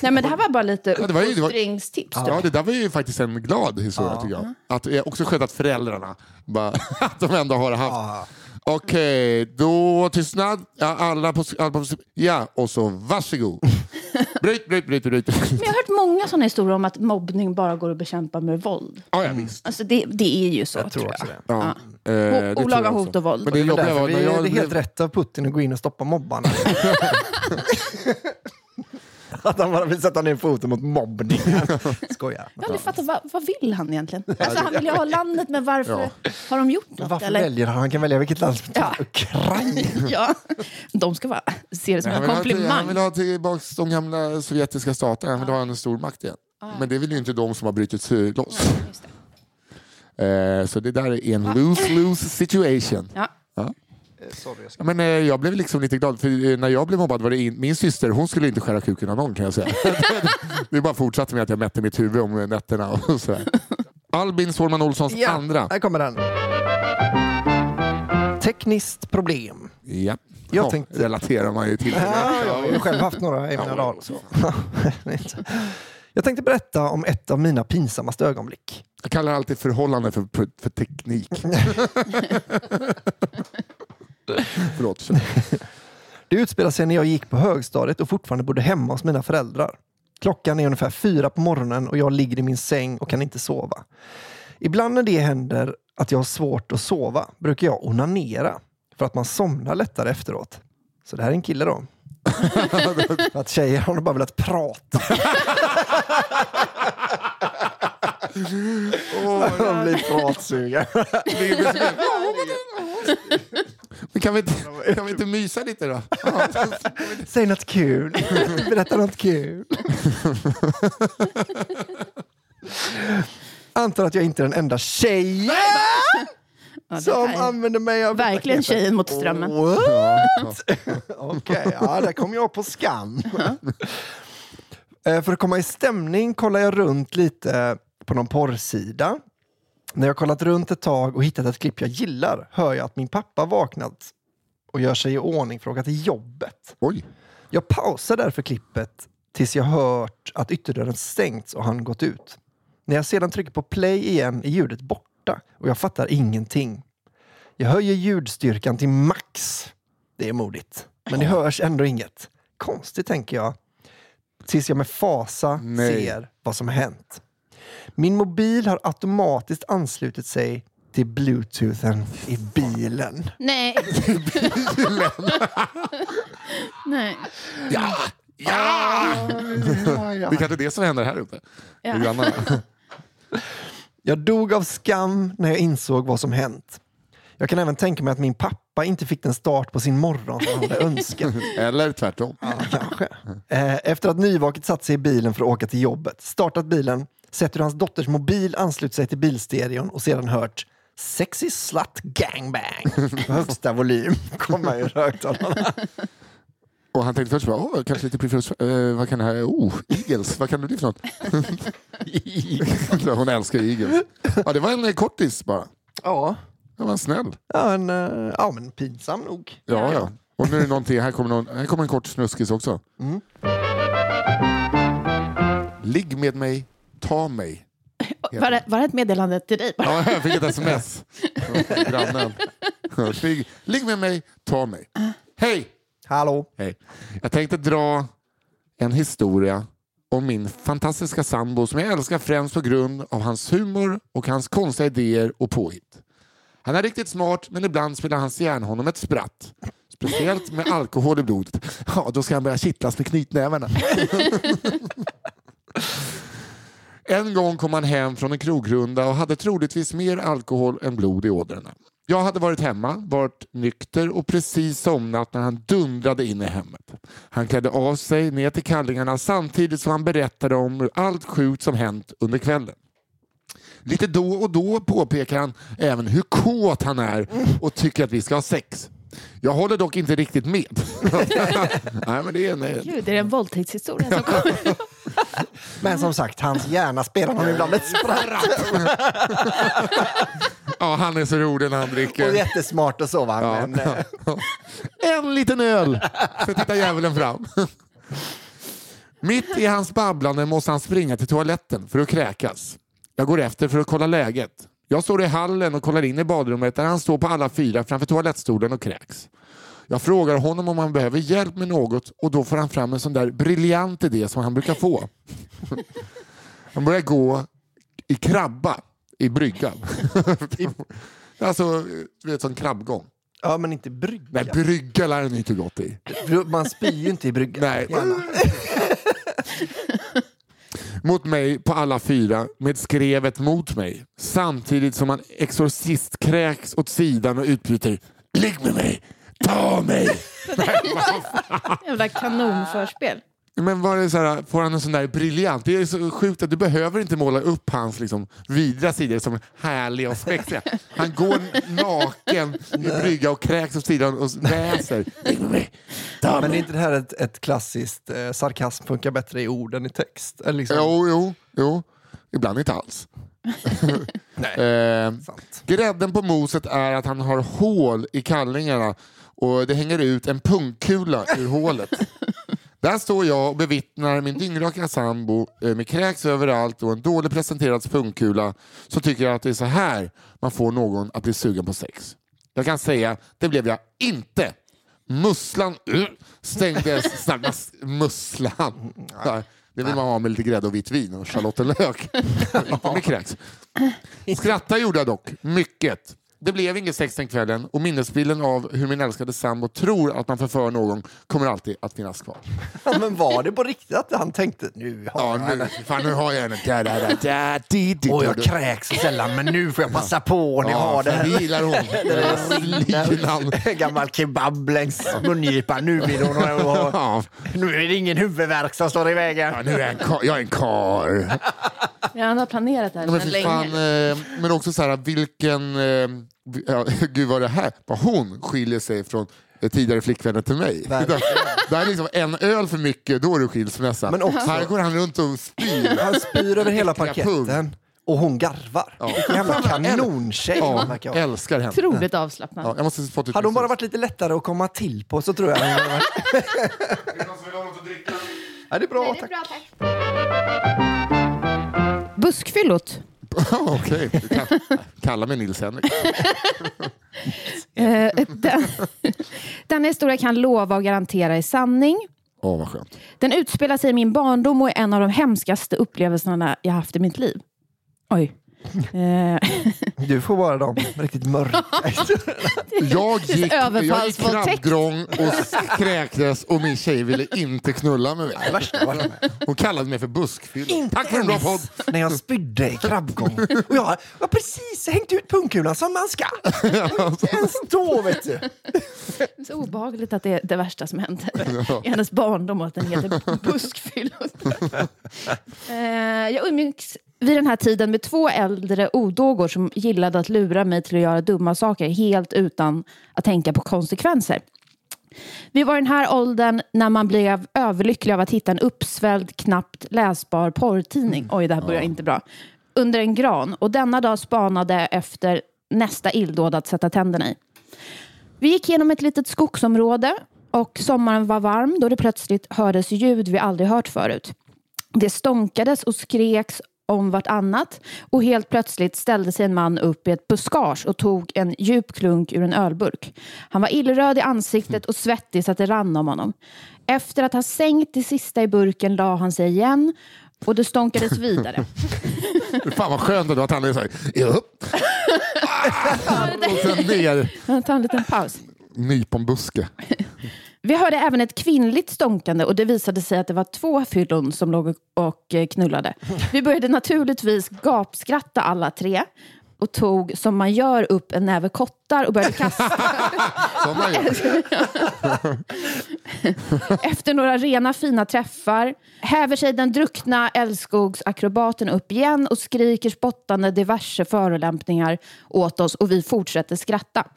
Nej, men det här var bara lite Ja, det var uppfostringstips. Ja, det där var ju faktiskt en glad historia tycker jag. Att, också skönt att föräldrarna, bara, att de ändå har haft. Okej, då tystnad. Ja, alla på, alla på, ja, och så varsågod. Bryt, bryt, bryt, bryt. Men jag har hört många sådana historier om att mobbning bara går att bekämpa med våld. Ja, ja, visst. Alltså det, det är ju så, Jag tror tror jag. det. Ja. Ja. Eh, det O- olaga jag hot och våld. Men det Det är jobbiga därför var vi, när det jag är helt rätt av Putin att gå in och stoppa mobbarna. att han bara vill sätta ner foten mot mobbningen. Skojar. Jag har aldrig fattat, vad, vad vill han egentligen? Alltså han vill ju ha landet, men varför har de gjort något? Varför eller? väljer han? Han kan välja vilket land som Ja. helst. Ukraina. Ja, de ska bara se det som en till- han komplimang. vill ha tillbaka de gamla sovjetiska staterna. Han vill ha en stormakt igen. Men det vill ju inte de som har brutit sig loss. Just det. Eh, så det där är en lose-lose situation. Ja. Sorry, jag ska... Men eh, jag blev liksom lite glad, för eh, när jag blev mobbad var det in, min syster, hon skulle inte skära kuken av någon kan jag säga. det bara fortsatte med att jag mätte mitt huvud om nätterna och så här. Albin Sårman Olssons Ja, andra. här kommer den. Tekniskt problem. Ja. Jag Ja, tänkte- relaterar man ju till. Ja, jag har själv haft några i mina dagar. Jag tänkte berätta om ett av mina pinsammaste ögonblick. Jag kallar alltid förhållande för, för, för teknik. Förlåt. Det utspelar sig när jag gick på högstadiet och fortfarande bodde hemma hos mina föräldrar. Klockan är ungefär fyra på morgonen och jag ligger i min säng och kan inte sova. Ibland när det händer att jag har svårt att sova brukar jag onanera för att man somnar lättare efteråt. Så det här är en kille då. Att tjejer har nog bara velat prata. Man blir pratsugen. Men kan, vi inte, kan vi inte mysa lite då? Ja. Säg något kul. Berätta något kul. Antar att jag inte är den enda tjejen Ja, som är använder mig av... verkligen tjejen mot strömmen. What? Okej, ja, där kom jag på skam. Eh, För att komma i stämning kollar jag runt lite på någon porrsida. När jag kollat runt ett tag och hittat ett klipp jag gillar hör jag att min pappa vaknat och gör sig i ordning för att åka till jobbet. Oj. Jag pausar därför klippet tills jag hört att ytterdörren stängts och han gått ut. När jag sedan trycker på play igen är ljudet borta och jag fattar ingenting. Jag höjer ljudstyrkan till max. Det är modigt. Men det hörs ändå inget. Konstigt tänker jag. Tills jag med fasa Nej. ser vad som har hänt. Min mobil har automatiskt anslutit sig till bluetoothen i bilen. Nej. Nej. Ja! Ja! Det är kanske det som händer här uppe. Ja. Grannarna. Jag dog av skam när jag insåg vad som hänt. Jag kan även tänka mig att min pappa inte fick den start på sin morgon som han hade önskat. Eller tvärtom. Ja, kanske. Eh, Efter att nyvaket satt sig i bilen för att åka till jobbet, startat bilen, sett hur hans dotters mobil anslutit sig till bilstereon och sedan hört Sexy slut gangbang på högsta volym komma ur högtalarna. Och han tänkte först, bara, åh, kanske lite preferens, eh, vad kan det här, oh, Eagles, vad kan det bli för något? Hon älskar Eagles. Ja, det var en eh, kortis bara. Ja, Det var snäll. ja, en, eh, ja men pinsam nog. Ja, ja. Och nu är det någonting, här kommer, någon, här kommer en kort snuskis också. Mm. Ligg med mig, ta mig. Var det, var det ett meddelande till dig? bara? Ja, jag fick ett sms från grannen. Ligg, ligg med mig, ta mig. Hej! Hallå? Hej. Jag tänkte dra en historia om min fantastiska sambo som jag älskar främst på grund av hans humor och hans konstiga idéer och påhitt. Han är riktigt smart men ibland spelar hans hjärna honom ett spratt. Speciellt med alkohol i blodet. Ja, då ska han börja kittlas med knytnävarna. En gång kom han hem från en krogrunda och hade troligtvis mer alkohol än blod i ådrorna. Jag hade varit hemma, varit nykter och precis somnat när han dundrade in i hemmet. Han klädde av sig ner till kallingarna samtidigt som han berättade om allt sjukt som hänt under kvällen. Lite då och då påpekar han även hur kåt han är och tycker att vi ska ha sex. Jag håller dock inte riktigt med. Nej, men det är en, Gud, är det en våldtäktshistoria som kommer? Men som sagt, hans hjärna spelar honom ibland ett spratt. ja, han är så rolig när han Och dricker. jättesmart och så va. Ja. Men, eh, En liten öl! Så tittar djävulen fram. Mitt i hans babblande måste han springa till toaletten för att kräkas. Jag går efter för att kolla läget. Jag står i hallen och kollar in i badrummet där han står på alla fyra framför toalettstolen och kräks. Jag frågar honom om han behöver hjälp med något och då får han fram en sån där briljant idé som han brukar få. Han börjar gå i krabba i bryggan. alltså, du vet, som krabbgång. ja, men inte brygga. Nej, brygga lär han inte gått i. Man spyr ju inte i brygga. Nej. Mot mig på alla fyra med skrevet mot mig. Samtidigt som han exorcist kräks åt sidan och utbryter Ligg med mig! Ta mig! Jävla kanonförspel. Men var det så här, får han en sån där briljant? Det är så sjukt att du behöver inte måla upp hans liksom, vidriga sidor som härliga och spexiga. Han går naken i brygga och kräks åt sidan och väser. Men är inte det här ett, ett klassiskt eh, sarkasm funkar bättre i ord än i text? Eller liksom, Jo, jo, jo. Ibland inte alls. eh, sant. grädden på moset är att han har hål i kallingarna och det hänger ut en pungkula ur hålet. Där står jag och bevittnar min dyngraka sambo eh, med kräks överallt och en dåligt presenterad pungkula så tycker jag att det är så här man får någon att bli sugen på sex. Jag kan säga, det blev jag inte. Musslan uh, stängdes, snabbast musslan. Där. Det vill man ha med lite grädde och vitt vin och schalottenlök. Inte med kräks. Skratta gjorde jag dock, mycket. Det blev inget sex den kvällen och minnesbilden av hur min älskade sambo tror att man förför någon kommer alltid att finnas kvar. Ja, men var det på riktigt att han tänkte nu har Ja, jag nu, henne? fan, nu har jag henne. Da, da, da, da, di, di, da, jag da. kräks så sällan men nu får jag passa på när jag Ja, har det det gillar hon. Linan. Gammal kebab längs mungipan. Nu vill hon ha... Ja, Nu är det ingen huvudvärk som står i vägen. ja, nu är jag en kar. Jag är en kar. Ja, han har planerat det här Ja, men, länge. fan, eh, men också så här, vilken... Eh, ja, gud vad det här, vad hon skiljer sig från eh, tidigare flickvänner till mig. Det här är liksom en öl för mycket, då är det skilsmässa. Men också- Här går han runt och spyr. Han spyr över hela parketten och hon garvar. Vilken jävla kanontjej hon Ja, verkar ha. älskar henne. Otroligt avslappnad. Ja, jag måste få ut Hade hon bara varit lite lättare att komma till på så tror jag hon hade varit... Ja, det är bra, tack. Buskfyllot. Ja, Okej, kan kalla mig Nils-Henrik. Eh, den, denna historia kan lova och garantera är sanning. Åh, vad skönt. Den utspelar sig i min barndom och är en av de hemskaste upplevelserna jag haft i mitt liv. Oj. Eh, Du får vara de riktigt mörka. Jag gick, jag gick krabbgrång och kräktes och min tjej ville inte knulla med mig. Hon kallade mig för buskfylla. Inte Tack för en bra podd! när jag spydde i krabbgång. Och jag har precis hängt ut pungkulan som man ska. Inte ens då vet du. så obehagligt att det är det värsta som händer i hennes barndom och att den heter buskfyllot. eh, jag umgicks vid den här tiden med två äldre odågor som gillade att lura mig till att göra dumma saker helt utan att tänka på konsekvenser. Vi var i den här åldern när man blev överlycklig av att hitta en uppsvälld, knappt läsbar porrtidning. Oj, det här börjar inte bra. Under en gran. Och denna dag spanade efter nästa illdåd att sätta tänderna i. Vi gick genom ett litet skogsområde och sommaren var varm då det plötsligt hördes ljud vi aldrig hört förut. Det stånkades och skreks om vartannat och helt plötsligt ställde sig en man upp i ett buskage och tog en djup klunk ur en ölburk. Han var illröd i ansiktet och svettig så att det rann om honom. Efter att ha sänkt det sista i burken la han sig igen och det stånkades vidare. Fan vad skönt ändå att han är så här, upp. Ah, och sen ner, Jag tar en liten paus. nyponbuske. Vi hörde även ett kvinnligt stånkande och det visade sig att det var två fyllon som låg och eh, knullade. Vi började naturligtvis gapskratta alla tre och tog, som man gör, upp en näve kottar och började kasta. Som man gör. Efter några rena fina träffar häver sig den druckna älskogsakrobaten upp igen och skriker spottande diverse förolämpningar åt oss och vi fortsätter skratta.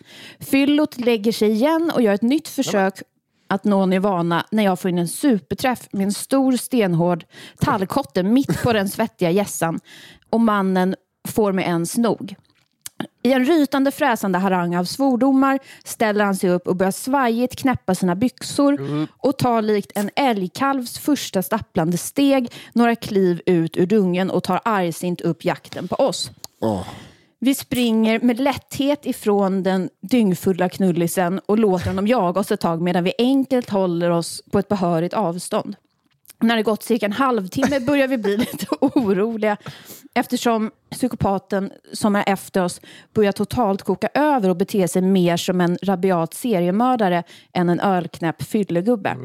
Fyllot lägger sig igen och gör ett nytt försök att nå nirvana när jag får in en superträff med en stor stenhård tallkotte mitt på den svettiga gässan och mannen får mig ens nog. I en rytande fräsande harang av svordomar ställer han sig upp och börjar svajigt knäppa sina byxor och tar likt en älgkalvs första stapplande steg några kliv ut ur dungen och tar argsint upp jakten på oss. Oh. Vi springer med lätthet ifrån den dyngfulla knullisen och låter honom jaga oss ett tag medan vi enkelt håller oss på ett behörigt avstånd. När det gått cirka en halvtimme börjar vi bli lite oroliga eftersom psykopaten som är efter oss börjar totalt koka över och bete sig mer som en rabiat seriemördare än en ölknäpp fyllegubbe.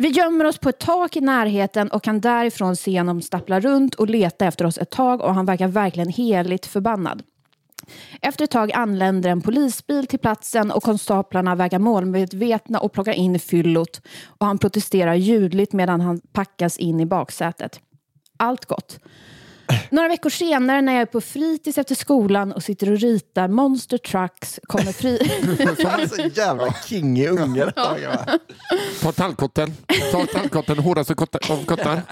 Vi gömmer oss på ett tak i närheten och kan därifrån se honom stappla runt och leta efter oss ett tag och han verkar verkligen heligt förbannad. Efter ett tag anländer en polisbil till platsen och konstaplarna verkar målmedvetna och plockar in fyllot och han protesterar ljudligt medan han packas in i baksätet. Allt gott. Några veckor senare när jag är på fritids efter skolan och sitter och ritar monster trucks kommer fri... Är så jävla king i unge. Ta tallkotten. Ta tallkotten, hårdaste kottar- av kottar.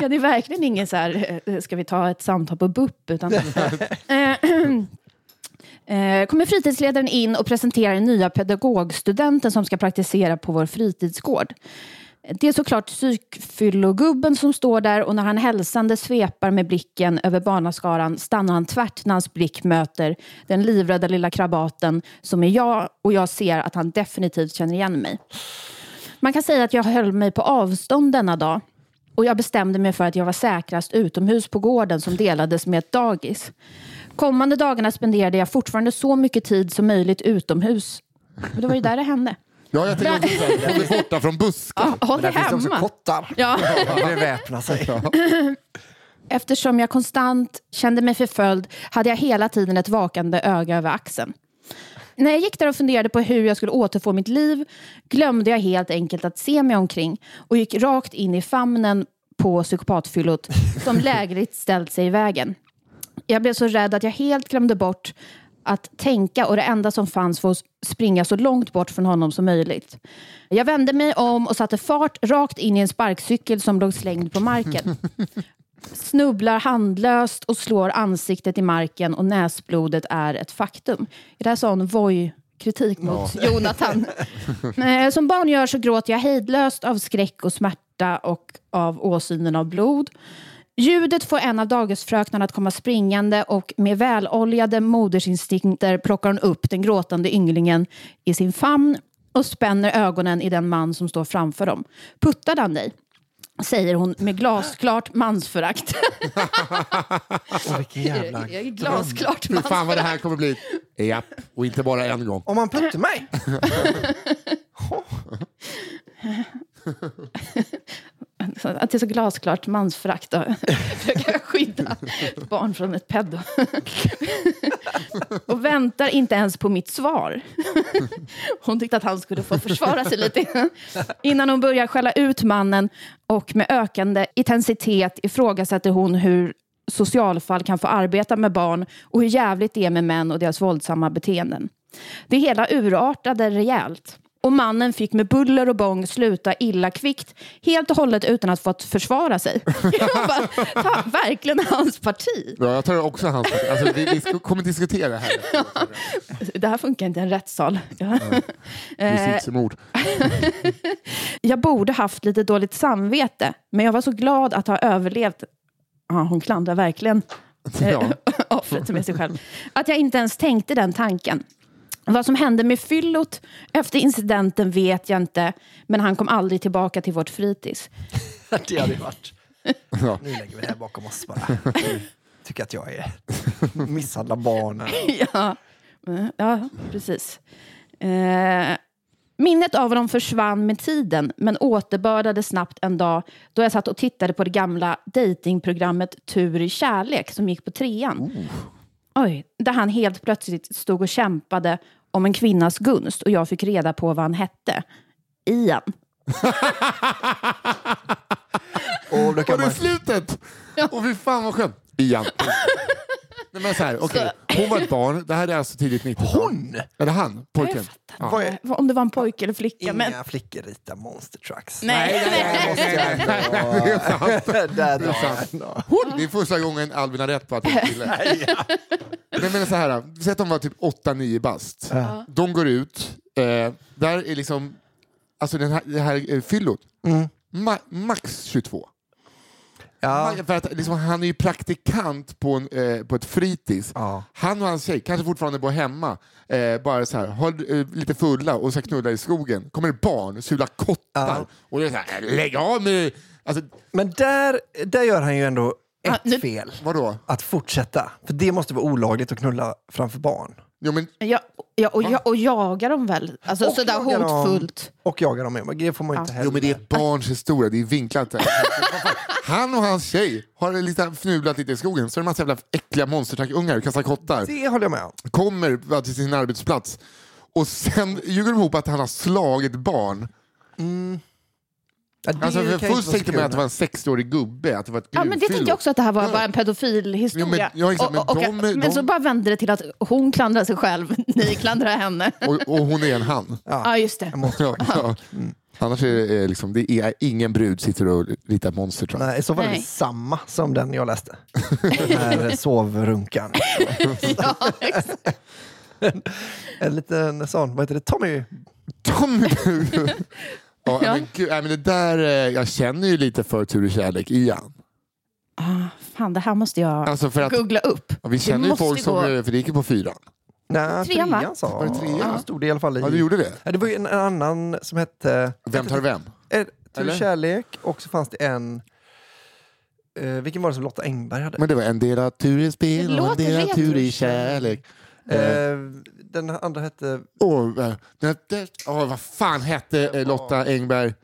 Ja, det är verkligen ingen så här, eh, ska vi ta ett samtal på BUP? Utan, Eh, eh, kommer fritidsledaren in och presenterar den nya pedagogstudenten som ska praktisera på vår fritidsgård. Det är såklart psykfyllogubben som står där och när han hälsande svepar med blicken över barnaskaran stannar han tvärt när hans blick möter den livrädda lilla krabaten som är jag och jag ser att han definitivt känner igen mig. Man kan säga att jag höll mig på avstånd denna dag och jag bestämde mig för att jag var säkrast utomhus på gården som delades med ett dagis. Kommande dagarna spenderade jag fortfarande så mycket tid som möjligt utomhus. Och det var ju där det hände. Ja, jag tänkte också så här, håll dig borta från buskar. Ja, håll Där dig finns det också hemma. kottar. Ja. Beväpna sig. Eftersom jag konstant kände mig förföljd hade jag hela tiden ett vakande öga över axeln. När jag gick där och funderade på hur jag skulle återfå mitt liv glömde jag helt enkelt att se mig omkring och gick rakt in i famnen på psykopatfyllot som lägligt ställt sig i vägen. Jag blev så rädd att jag helt glömde bort att tänka och det enda som fanns var att springa så långt bort från honom som möjligt. Jag vände mig om och satte fart rakt in i en sparkcykel som låg slängd på marken. Snubblar handlöst och slår ansiktet i marken och näsblodet är ett faktum. Det här sa hon Voi kritik mot Jonathan. Eh, Som barn gör så gråter jag hejdlöst av skräck och smärta och av åsynen av blod. Ljudet får en av dagisfröknarna att komma springande och med väloljade modersinstinkter plockar hon upp den gråtande ynglingen i sin famn och spänner ögonen i den man som står framför dem. Puttade han dig? Säger hon med glasklart mansförakt. Åh, vilken jävla... Glasklart Fy fan vad det här kommer bli. Japp, och inte bara en gång. Om man puttar mig? Att det är så glasklart mansförakt och försöka skydda barn från ett pedo. och väntar inte ens på mitt svar. Hon tyckte att han skulle få försvara sig lite innan hon börjar skälla ut mannen och med ökande intensitet ifrågasätter hon hur socialfall kan få arbeta med barn och hur jävligt det är med män och deras våldsamma beteenden. Det hela urartade rejält. Och mannen fick med buller och bång sluta illa kvickt, helt och hållet utan att få försvara sig. Jag bara, ta verkligen hans parti. Ja, jag tar också hans alltså, vi, vi kommer diskutera det här. Det här funkar inte i en rättssal. Ja. Eh, Justitiemord. jag borde haft lite dåligt samvete, men jag var så glad att ha överlevt Ja, hon klandrar verkligen Ja. offret med sig själv. Att jag inte ens tänkte den tanken. Vad som hände med fyllot efter incidenten vet jag inte, men han kom aldrig tillbaka till vårt fritids. det hade ju varit. Ja. Nu lägger vi det här bakom oss bara. Tycker att jag är misshandlar barnen. ja. ja, precis. Eh, minnet av honom försvann med tiden, men återbördade snabbt en dag då jag satt och tittade på det gamla datingprogrammet Tur i kärlek som gick på trean. Oj, där han helt plötsligt stod och kämpade om en kvinnas gunst och jag fick reda på vad han hette. Ian. Och kan det man... slutet? Och fy fan vad skönt. Ian. Nej, men så här, okej. Hon var ett barn. Det här är alltså tidigt 90-tal. Hon? Eller han? Pojken? Ja. Vad är... Om det var en pojke eller flicka. Inga Men... flickor ritar monster trucks. Nej, nej, nej. Det är sant. Det är sant. Hon, det är första gången Albin har rätt på att det är kille. Nej, men så här, säg att de var typ 8-9 bast. De går ut. Eh, där är liksom, alltså den här, det här fyllot, ma max 22. Ja. Ma- För att, liksom, han är ju praktikant på, en, eh, på ett fritids. Ja. Han och hans tjej kanske fortfarande bor hemma, eh, bara så här, har, eh, lite fulla och ska knulla i skogen. Kommer det barn, sula kottar. Ja. Och det är så här, "Äh, lägg av med... Alltså, Men där, där gör han ju ändå ett nu- fel. vadå? Att fortsätta. För det måste vara olagligt att knulla framför barn. Jo, men, Ja, ja, och, ja, och jagar dem väl? Alltså Och sådär jagar dem. hotfullt. Och jaga dem. Men Det får man inte heller. jo, men det är ett barns historia, det är vinklat. Han och hans tjej har lite fnulat lite i skogen, så är det en massa jävla äckliga monstertrackungar och kastar kottar. Det håller jag med om. kommer till sin arbetsplats och sen ljuger de ihop att han har slagit barn. Ja, Alltså, för först tänkte man att det var en 60-årig gubbe, att det var ett Ja, men det tänkte jag också att det här var Ja. bara en pedofilhistoria. Jo, men- ja, exakt, men och, och, de- men de- så bara vände det till att hon klandrar sig själv, ni klandrar henne. Och, och hon är en han. Ja, just det. Ja, ja. Annars är det, eh, liksom, det är ingen brud sitter och ritar monster truck. Nej, i så fall är det Nej. samma som den jag läste. Den här sovrunkan. Ja, exakt. En liten sån, vad heter det, Tommy? Tommy! Ja, Ja. Men, gud, nej, men det där, eh, jag känner ju lite för Tur och kärlek igen. Ah, fan, det här måste jag Alltså för att, googla upp. vi känner ju folk som, gå- eh, för det gick ju på fyran. Nej, Trean, va? trean sa Var det trean? Ja, stod det i alla fall i. Ja, du gjorde det? Ja, det var ju en annan som hette Vem tar vem? eh, Tur och kärlek och så fanns det en eh, vilken var det som Lotta Engberg hade? Men det var en del av tur i spel och en del av tur i kärlek. Eh, den andra hette... Åh, det, åh, vad fan hette eh, Lotta Engberg?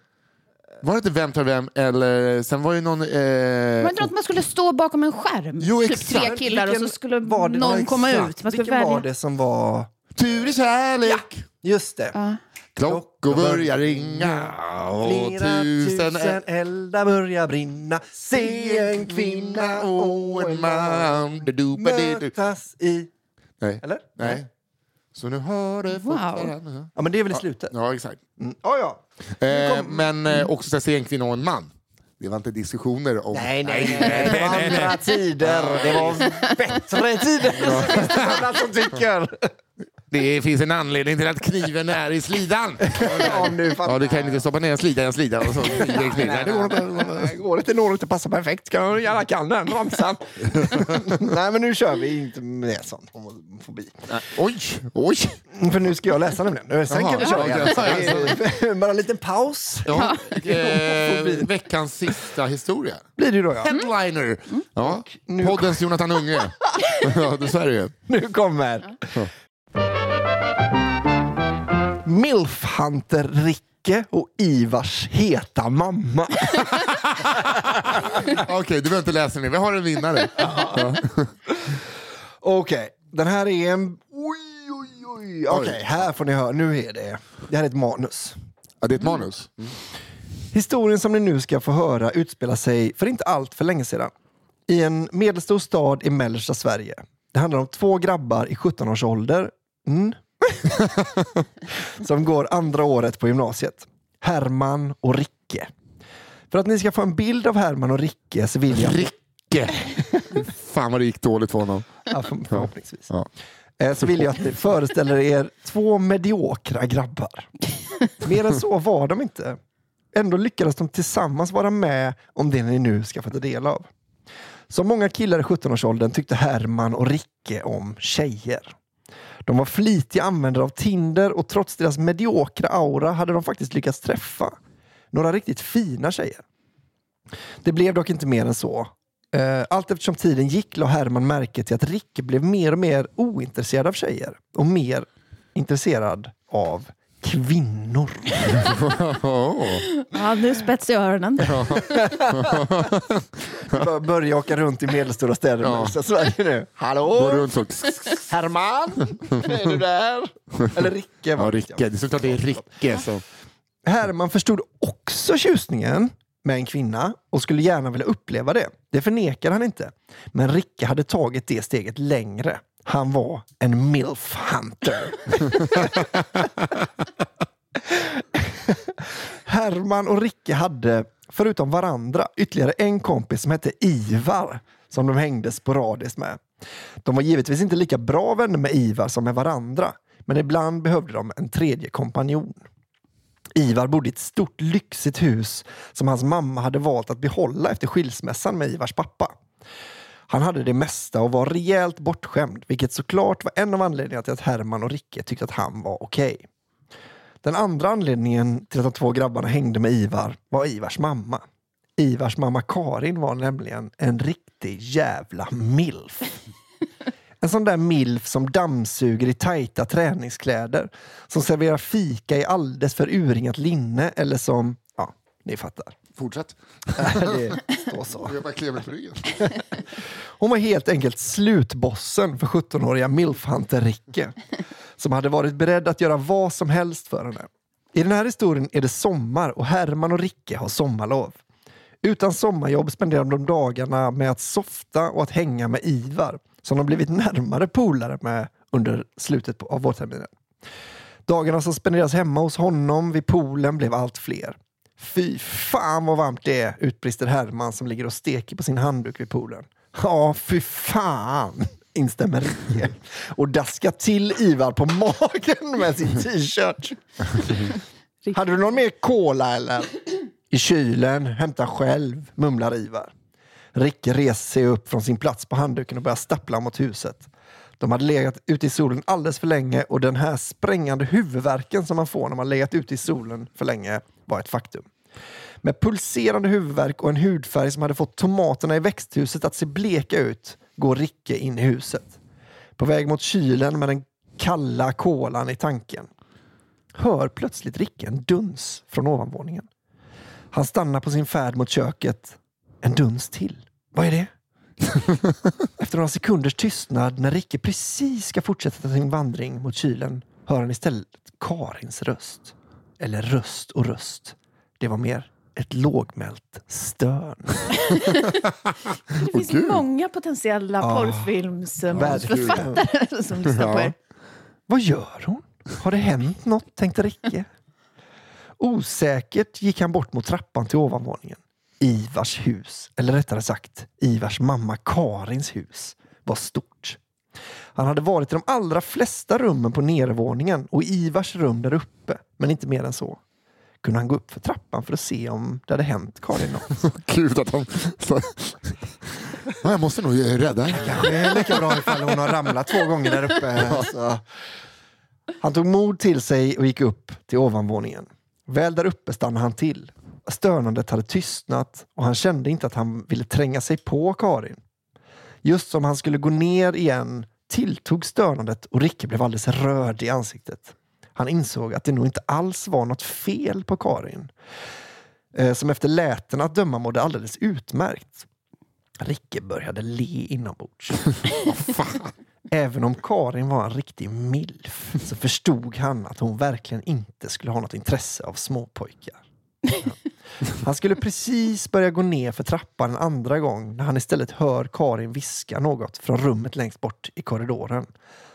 Var det inte Vem tar vem? Eller sen var det någon... Eh, Var det inte något man skulle stå bakom en skärm? Jo, typ exakt. tre killar och så skulle var det- någon Ja, komma ut. Man skulle Vilken var välja. det som var... tur i kärlek! Just det. Ja. Klockor börjar ringa och Flera tusen... tusen eldar börjar brinna. Se en kvinna och en man mötas i... Nej. Eller? Nej. Så nu det fått Wow. Ja, men det är väl i slutet? Ja, exakt. Mm. Ja, ja. Eh, men eh, också så en kvinna och en man. Det var inte diskussioner om... Nej, nej, nej. Det var andra tider. Det var bättre tider. Det är alla som tycker. Det finns en anledning till att kniven är i slidan. Om du fattar. Ja, du kan inte stoppa ner en slida i en slida och så kniven. Nej, det går inte. Nej, Går något att passa perfekt ska jag gärna kan den ramsan. Nej, men nu kör vi inte med sånt homofobi. Oj, oj. För nu ska jag läsa nämligen. Sen kan vi köra ja, igen. Bara en liten paus Ja. Eh, veckans sista historia. blir det då ja. Headliner. Ja. nu- Poddens Jonathan Unge. ja, det är. Nu kommer Milfhunter Ricke och Ivars heta mamma. Okej, du behöver inte läsa mer. Vi har en vinnare. Ja. Okej, den här är en... Oj, oj, oj. Okej, här får ni höra. Nu är det... Det här är ett manus. Ja, det är ett manus. Historien som ni nu ska få höra utspelar sig för inte allt för länge sedan. I en medelstor stad i mellersta Sverige. Det handlar om två grabbar i 17 års ålder. Mm. som går andra året på gymnasiet. Herman och Ricke. För att ni ska få en bild av Herman och Ricke så vill jag... Ricke. Fan vad det gick dåligt för honom. Ja, för, förhoppningsvis. Ja. Eh, Så vill jag att ni föreställer er två mediokra grabbar. Mer än så var de inte. Ändå lyckades de tillsammans vara med om det ni nu ska få ta del av. Som många killar i 17-årsåldern tyckte Herman och Ricke om tjejer. De var flitiga användare av Tinder och trots deras mediokra aura hade de faktiskt lyckats träffa några riktigt fina tjejer. Det blev dock inte mer än så. Eh, allt eftersom tiden gick la Herman märke till att Rick blev mer och mer ointresserad av tjejer och mer intresserad av kvinnor. Ja, nu spetsar jag öronen. Bör- Börja åka runt i medelstora städer i Ja. mellersta Sverige nu. Hallå? runt så. Herman? Är du där? Eller Ricke. var Ja. Ricke. Det är såklart det är Ricke. Så. Herman förstod också tjusningen med en kvinna och skulle gärna vilja uppleva det. Det förnekar han inte. Men Ricke hade tagit det steget längre. Han var en milf-hunter. Herman och Ricke hade, förutom varandra, ytterligare en kompis som hette Ivar som de hängde sporadiskt med. De var givetvis inte lika bra vänner med Ivar som med varandra, men ibland behövde de en tredje kompanjon. Ivar bodde i ett stort lyxigt hus som hans mamma hade valt att behålla efter skilsmässan med Ivars pappa. Han hade det mesta och var rejält bortskämd, vilket såklart var en av anledningarna till att Herman och Ricke tyckte att han var okej. Den andra anledningen till att de två grabbarna hängde med Ivar var Ivars mamma. Ivars mamma Karin var nämligen en riktig jävla milf. En sån där milf som dammsuger i tajta träningskläder. Som serverar fika i alldeles för urringat linne eller som, ja, ni fattar. Fortsätt. det står så. Jag bara kliar mig på ryggen. Hon var helt enkelt slutbossen för 17-åriga milfhunter Ricke. Som hade varit beredd att göra vad som helst för henne. I den här historien är det sommar och Herman och Ricke har sommarlov. Utan sommarjobb spenderar de dagarna med att softa och att hänga med Ivar som de blivit närmare polare med under slutet av vårterminen. Dagarna som spenderas hemma hos honom vid poolen blev allt fler. Fy fan vad varmt det är, utbrister Herman som ligger och steker på sin handduk vid poolen. Ja, fy fan, instämmer Ricke och daskar till Ivar på magen med sin t-shirt. Hade du någon mer cola eller? I kylen, hämta själv, mumlar Ivar. Ricke reser sig upp från sin plats på handduken och börjar stappla mot huset. De hade legat ute i solen alldeles för länge och den här sprängande huvudvärken som man får när man legat ute i solen för länge var ett faktum. Med pulserande huvudvärk och en hudfärg som hade fått tomaterna i växthuset att se bleka ut går Ricke in i huset. På väg mot kylen med den kalla kolan i tanken. Hör plötsligt Ricke en duns från ovanvåningen. Han stannar på sin färd mot köket. En duns till. Vad är det? Efter några sekunders tystnad när Ricke precis ska fortsätta sin vandring mot kylen hör han istället Karins röst. Eller röst och röst. Det var mer ett lågmält stön. Det finns Gud. många potentiella Ah, porrfilmsmanusförfattare som lyssnar på Ja. er. Vad gör hon? Har det hänt något? tänkte Ricke. Osäkert gick han bort mot trappan till ovanvåningen. Ivars hus, eller rättare sagt Ivars mamma Karins hus, var stort. Han hade varit i de allra flesta rummen på nedervåningen och Ivars rum där uppe, men inte mer än så. Kunde han gå upp för trappan för att se om det hade hänt Karin något? Gud att han... Jag måste nog rädda henne. kanske är lika bra ifall hon har ramlat två gånger där uppe. Så. Han tog mod till sig och gick upp till ovanvåningen. Väl där uppe stannade han till. Stönandet hade tystnat och han kände inte att han ville tränga sig på Karin. Just som han skulle gå ner igen tilltog stönandet och Ricke blev alldeles röd i ansiktet. Han insåg att det nog inte alls var något fel på Karin. Eh, Som efter läten att döma mådde alldeles utmärkt. Ricke började le inombords. Även om Karin var en riktig milf så förstod han att hon verkligen inte skulle ha något intresse av småpojkar. Ja. Han skulle precis börja gå ner för trappan en andra gång när han istället hör Karin viska något från rummet längst bort i korridoren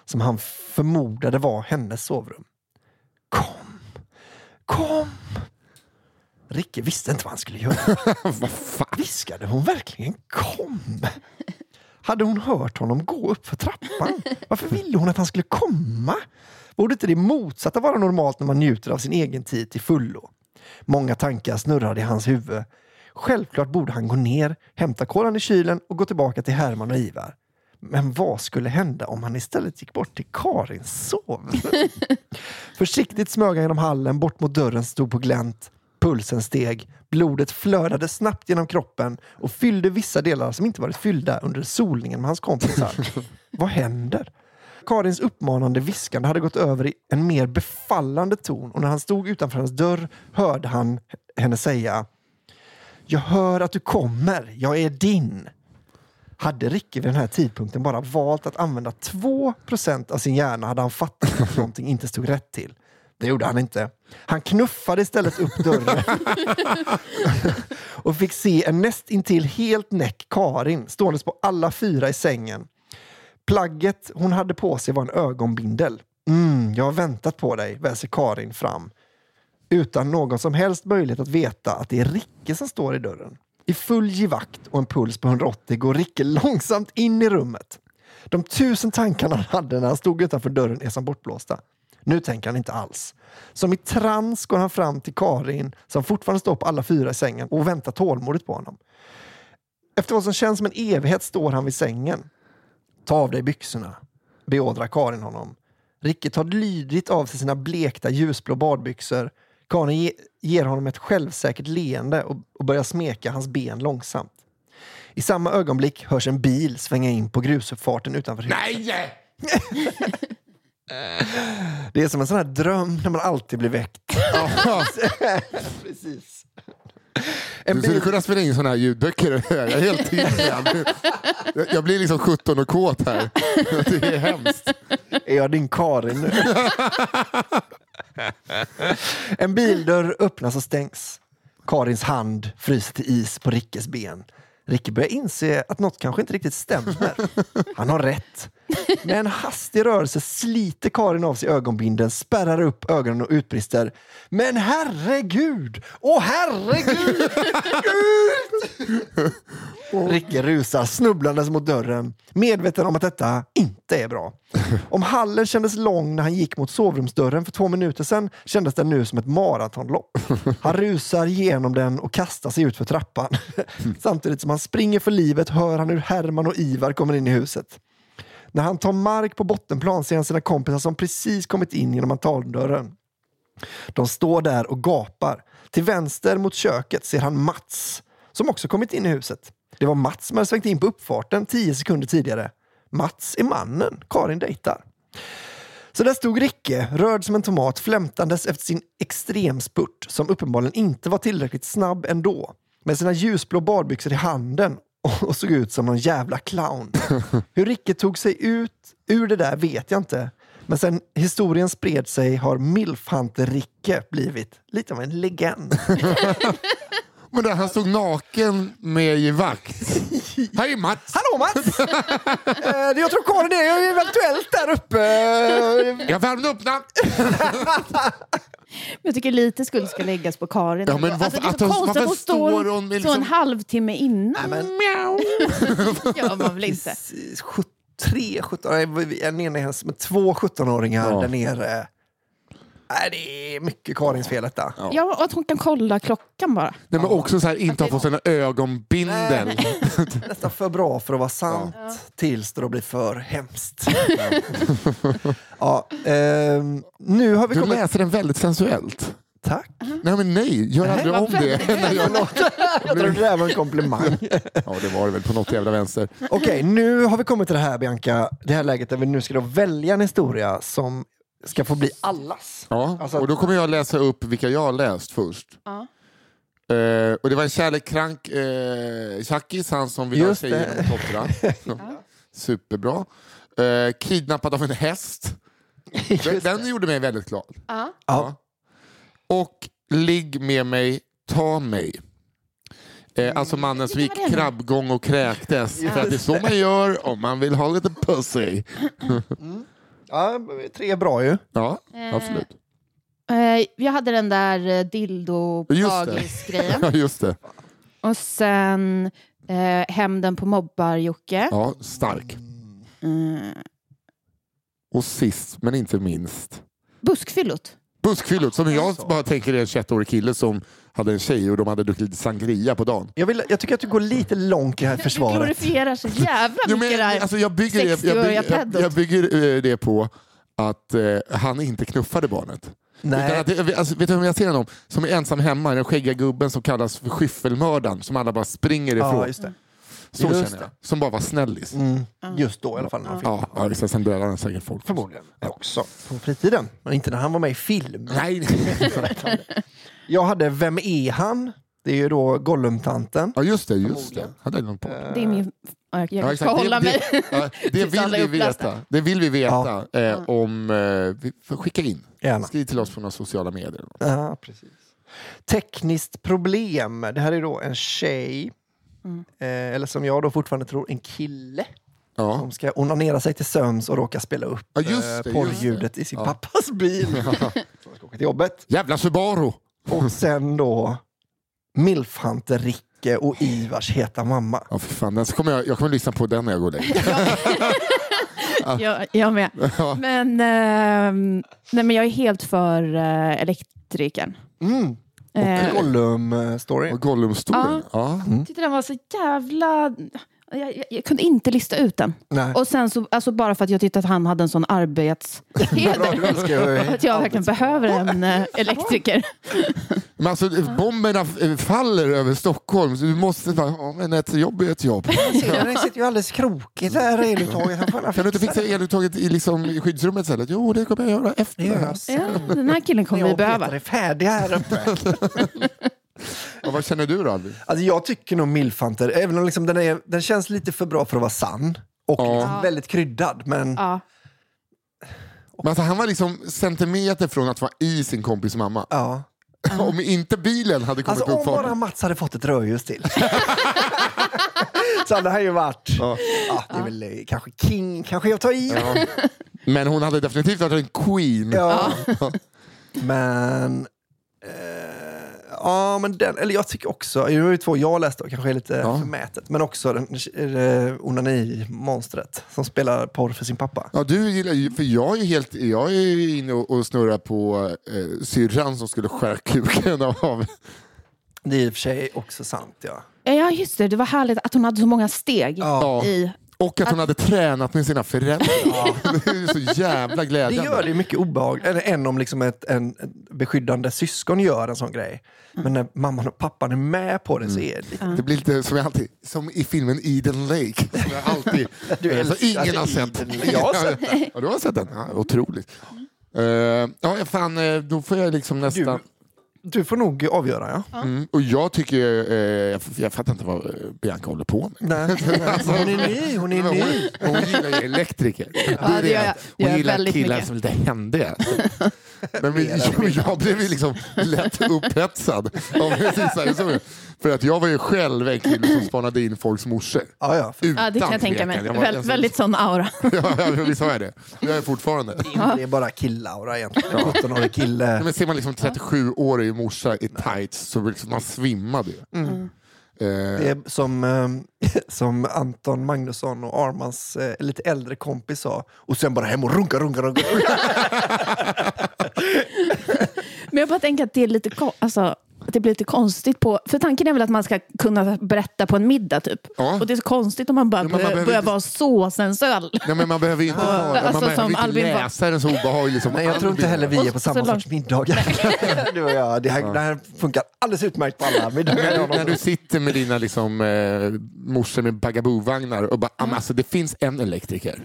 som han förmodade var hennes sovrum. Kom! Kom! Ricke visste inte vad han skulle göra. Vad fan? Viskade hon verkligen kom? Hade hon hört honom gå upp för trappan? Varför ville hon att han skulle komma? Borde inte det motsatta vara normalt när man njuter av sin egen tid till fullo? Många tankar snurrade i hans huvud. Självklart borde han gå ner, hämta kolan i kylen och gå tillbaka till Herman och Ivar. Men vad skulle hända om han istället gick bort till Karins sovrum? Försiktigt smög han genom hallen, bort mot dörren stod på glänt. Pulsen steg, blodet flödade snabbt genom kroppen och fyllde vissa delar som inte varit fyllda under solningen med hans kompisar. vad händer? Karins uppmanande viskande hade gått över i en mer befallande ton och när han stod utanför hennes dörr hörde han henne säga Jag hör att du kommer, jag är din. Hade Ricke vid den här tidpunkten bara valt att använda 2% av sin hjärna hade han fattat att någonting inte stod rätt till. Det gjorde han inte. Han knuffade istället upp dörren och fick se en nästintill helt näck Karin ståendes på alla fyra i sängen. Plagget hon hade på sig var en ögonbindel. Mm, jag har väntat på dig, väser Karin fram. Utan någon som helst möjlighet att veta att det är Ricke som står i dörren. I full givakt och en puls på 180 går Ricke långsamt in i rummet. De tusen tankarna han hade när han stod utanför dörren är som bortblåsta. Nu tänker han inte alls. Som i trans går han fram till Karin som fortfarande står på alla fyra i sängen och väntar tålmodigt på honom. Efter vad som känns som en evighet står han vid sängen. Ta av dig byxorna, beordrar Karin honom. Ricke tar lydigt av sig sina blekta ljusblå badbyxor. Karin ge, ger honom ett självsäkert leende och, och börjar smeka hans ben långsamt. I samma ögonblick hörs en bil svänga in på grusuppfarten utanför huset. Nej! Det är som en sån här dröm när man alltid blir väckt. Precis. En Du skulle kunna spela in sådana här ljudböcker. Jag är helt. Jag- Jag blir liksom 17 och kåt här. Det är hemskt. är jag din Karin nu? en bildörr öppnas och stängs. Karins hand fryser till is på Rickes ben. Ricke börjar inse att något kanske inte riktigt stämmer. Han har rätt. Med en hastig rörelse sliter Karin av sig ögonbindeln, spärrar upp ögonen och utbrister. Men herregud! Åh herregud! Ut! Ricke rusar snubblandes mot dörren, medveten om att detta inte är bra. Om hallen kändes lång när han gick mot sovrumsdörren för två minuter sedan kändes den nu som ett maratonlopp. Han rusar genom den och kastar sig ut för trappan. Samtidigt som han springer för livet hör han hur Herman och Ivar kommer in i huset. När han tar mark på bottenplan ser han sina kompisar som precis kommit in genom altandörren. De står där och gapar. Till vänster mot köket ser han Mats, som också kommit in i huset. Det var Mats som hade svängt in på uppfarten tio sekunder tidigare. Mats är mannen Karin dejtar. Så där stod Ricke, röd som en tomat, flämtandes efter sin extremspurt som uppenbarligen inte var tillräckligt snabb ändå. Med sina ljusblå badbyxor i handen och såg ut som någon jävla clown. Hur Ricke tog sig ut ur det där vet jag inte. Men sen historien spred sig har Milfhunter-Ricke blivit lite av en legend. Men där han stod naken med i vakt. Är Mats. Hallå Mats! Eh, jag tror Karin är eventuellt där uppe. Jag värmde upp den. Men Jag tycker lite skuld ska läggas på Karin. Ja, men varför- det är att så hon- konstigt att hon står står hon så en liksom- halvtimme innan. men- Mjau. gör man väl inte? Tre 17 nej, en ena med två 17-åringar Ja. där nere. Nej, det är mycket Karins fel detta. Ja, och att hon kan kolla klockan bara. Nej, men också så här, inte ha fått sina ögonbindel. Nästan för bra för att vara sant tills det blir för hemskt. ja, ehm, nu har vi Du kommit... läser den väldigt sensuellt. Tack. Nej men nej, gör aldrig om det. Nej, jag, Jag trodde det här var en komplimang. ja, det var det väl på något jävla vänster. Okej, nu har vi kommit till det här Bianca, det här läget där vi nu ska då välja en historia som ska få bli allas. Ja, Alltså- och då kommer jag läsa upp vilka jag har läst först. Ja. Eh, och det var en kärlekskrank eh, tjackis, han som vill ha tjejer genom Tottra. Superbra. Eh, kidnappad av en häst. Den, den gjorde mig väldigt glad. Ja. Ja. Och Ligg med mig, ta mig. Eh, alltså mannen som gick krabbgång och kräktes. För att det är så man gör om man vill ha lite pussy. Ja, tre bra ju. Ja, Eh, absolut. Eh, jag hade den där eh, Just det. dildo-dagis-grejen. Ja, just det. Och sen eh, Hämnden på mobbar-Jocke. Ja, stark. Mm. Och sist men inte minst. Buskfyllot. Buskfyllot, som jag bara tänker är en 21-årig kille som hade en tjej och de hade druckit lite sangria på dagen. Jag, vill, jag tycker att du går lite långt i det här Du försvaret. glorifierar så jävla Jo, mycket det här. alltså, jag bygger, jag, jag, 60-åriga bygger, jag, jag bygger eh, det på att eh, han inte knuffade barnet. Utan Nej, att, alltså, vet du vem jag ser honom? Som är ensam hemma, den skäggiga gubben som kallas för skyffelmördaren, som alla bara springer ifrån. ja, just det. Så Just känner jag. Som bara var snällis. Mm, just då i alla fall. När han fick. Ja, ja liksom, sen dödade han säkert folk. Förmodligen också på fritiden, men inte när han var med i film. Nej, Jag hade Vem är han? Det är ju då Gollum-tanten. ja just det, just det. Hade jag glömt på. Det är min... Ja, Jag, Ja, exakt. hålla det, mig. Det, ja, det, vill vi veta. det vill vi veta eh, om... Eh, vi får skicka in. Gärna. Skriv till oss på några sociala medier. Ja, precis. Tekniskt problem. Det här är då en tjej, Mm. eh, eller som jag då fortfarande tror en kille, Ja. som ska onanera sig till sömns och råka spela upp Ja, just det, eh, just porrljudet i sin Ja. pappas bil. Så han ska åka till jobbet. Jävla Subaru! Och sen då Milfhunter Ricke och Ivars heta mamma. Ja, för fan, den så kommer jag, jag kommer lyssna på den när jag går och lägger. Jag, jag med. Ja. Men, ehm, nej, men jag är helt för uh, elektrikern. Mm. Eh, Gollum-story. Och Gollum-storyn. Ja. jag tyckte den var så jävla... Jag, jag, jag kunde inte lista ut den. Nej. Och sen så, alltså bara för att jag tyckte att han hade en sån arbetsheder. Att jag verkligen behöver en eh, elektriker. Men alltså, bomberna faller över Stockholm, så du måste bara, ja, men ett jobb är ett jobb. Den sitter ju alldeles krokigt där eluttaget. Kan du inte fixa eluttaget i, liksom, i skyddsrummet istället? Jo, det kommer jag göra efter det. här. jag. Ja, den här killen kommer vi jag behöva. är färdiga här uppe. Och vad känner du då, Albin? Alltså jag tycker nog Milfanter, även om liksom den, är, den känns lite för bra för att vara sann och Ja. liksom väldigt kryddad. Men Ja. Men alltså, han var liksom centimeter från att vara i sin kompis mamma. ja. Om inte bilen hade kommit Alltså upp om bara. Mats hade fått ett rödljus till. så hade han ju varit, Ja. ja, det är väl kanske king, kanske jag tar i. Ja. Men hon hade definitivt varit en queen. Ja. Men... Eh, ja, men den, eller jag tycker också, det var ju två jag läste och kanske är lite Ja. förmätet, men också den, eh, onani-monstret som spelar porr för sin pappa. Ja, du gillar ju, för jag är helt, jag är inne och, och snurrar på eh, syrran som skulle skära kuken av. Det är i och för sig också sant, ja. ja, just det. Det var härligt att hon hade så många steg Ja. i... Och att hon hade tränat med sina föräldrar. Det är så jävla Det glädjande. gör det ju mycket obehagligt, än om liksom ett en, beskyddande syskon gör en sån grej. Men när mamman och pappan är med på det så är det lite... Det blir lite som, alltid, som i filmen Eden Lake. Som jag alltid, Du så älskar ingen har sett. Lake. Jag har sett den. Ja, du har sett den? Ja, otroligt. Uh, ja, fan, eh, då får jag liksom nästan... Du får nog avgöra, ja. Mm. Och jag tycker, eh, jag, jag fattar inte vad Bianca håller på med. Nej, nej, hon är ny, hon är ny. Hon, hon gillar ju elektriker. Ja, det. Det gör Hon gillar killar mycket. som är lite händiga. Men vi, jag, jag blev ju liksom lätt upphetsad av. För att jag var ju själv en kille som spanade in folks morsor. Ja, ja. Utan Ja, det kan jag tänka mig. Jag var- Väl, alltså- väldigt sån aura. Ja, ja, visst har jag det. Jag är fortfarande. Det är bara killaura egentligen. En 17-årig kille. Men ser man liksom 37-årig morsa i tights så liksom man svimmade ju. Mm. Det Eh, är som, eh, som Anton Magnusson och Armans eh, lite äldre kompis sa. Och sen bara hem och runka, runka, runka. Men jag bara tänker att det är lite alltså, att det blir lite konstigt på... För tanken är väl att man ska kunna berätta på en middag typ. Ja. Och det är så konstigt om man bara men man börjar, behöver börjar inte- vara så sensuell. nej, men man behöver inte, ha, Alltså, man behöver som inte Albin var- läsa den så obehaglig som Nej, jag tror inte heller vi är på samma sorts middagar. du och jag. Det, här, det här funkar alldeles utmärkt på alla middagar. När du, sitter med dina liksom, eh, morsor med bagaboo-vagnar och bara, "Ah, men alltså, det finns en elektriker.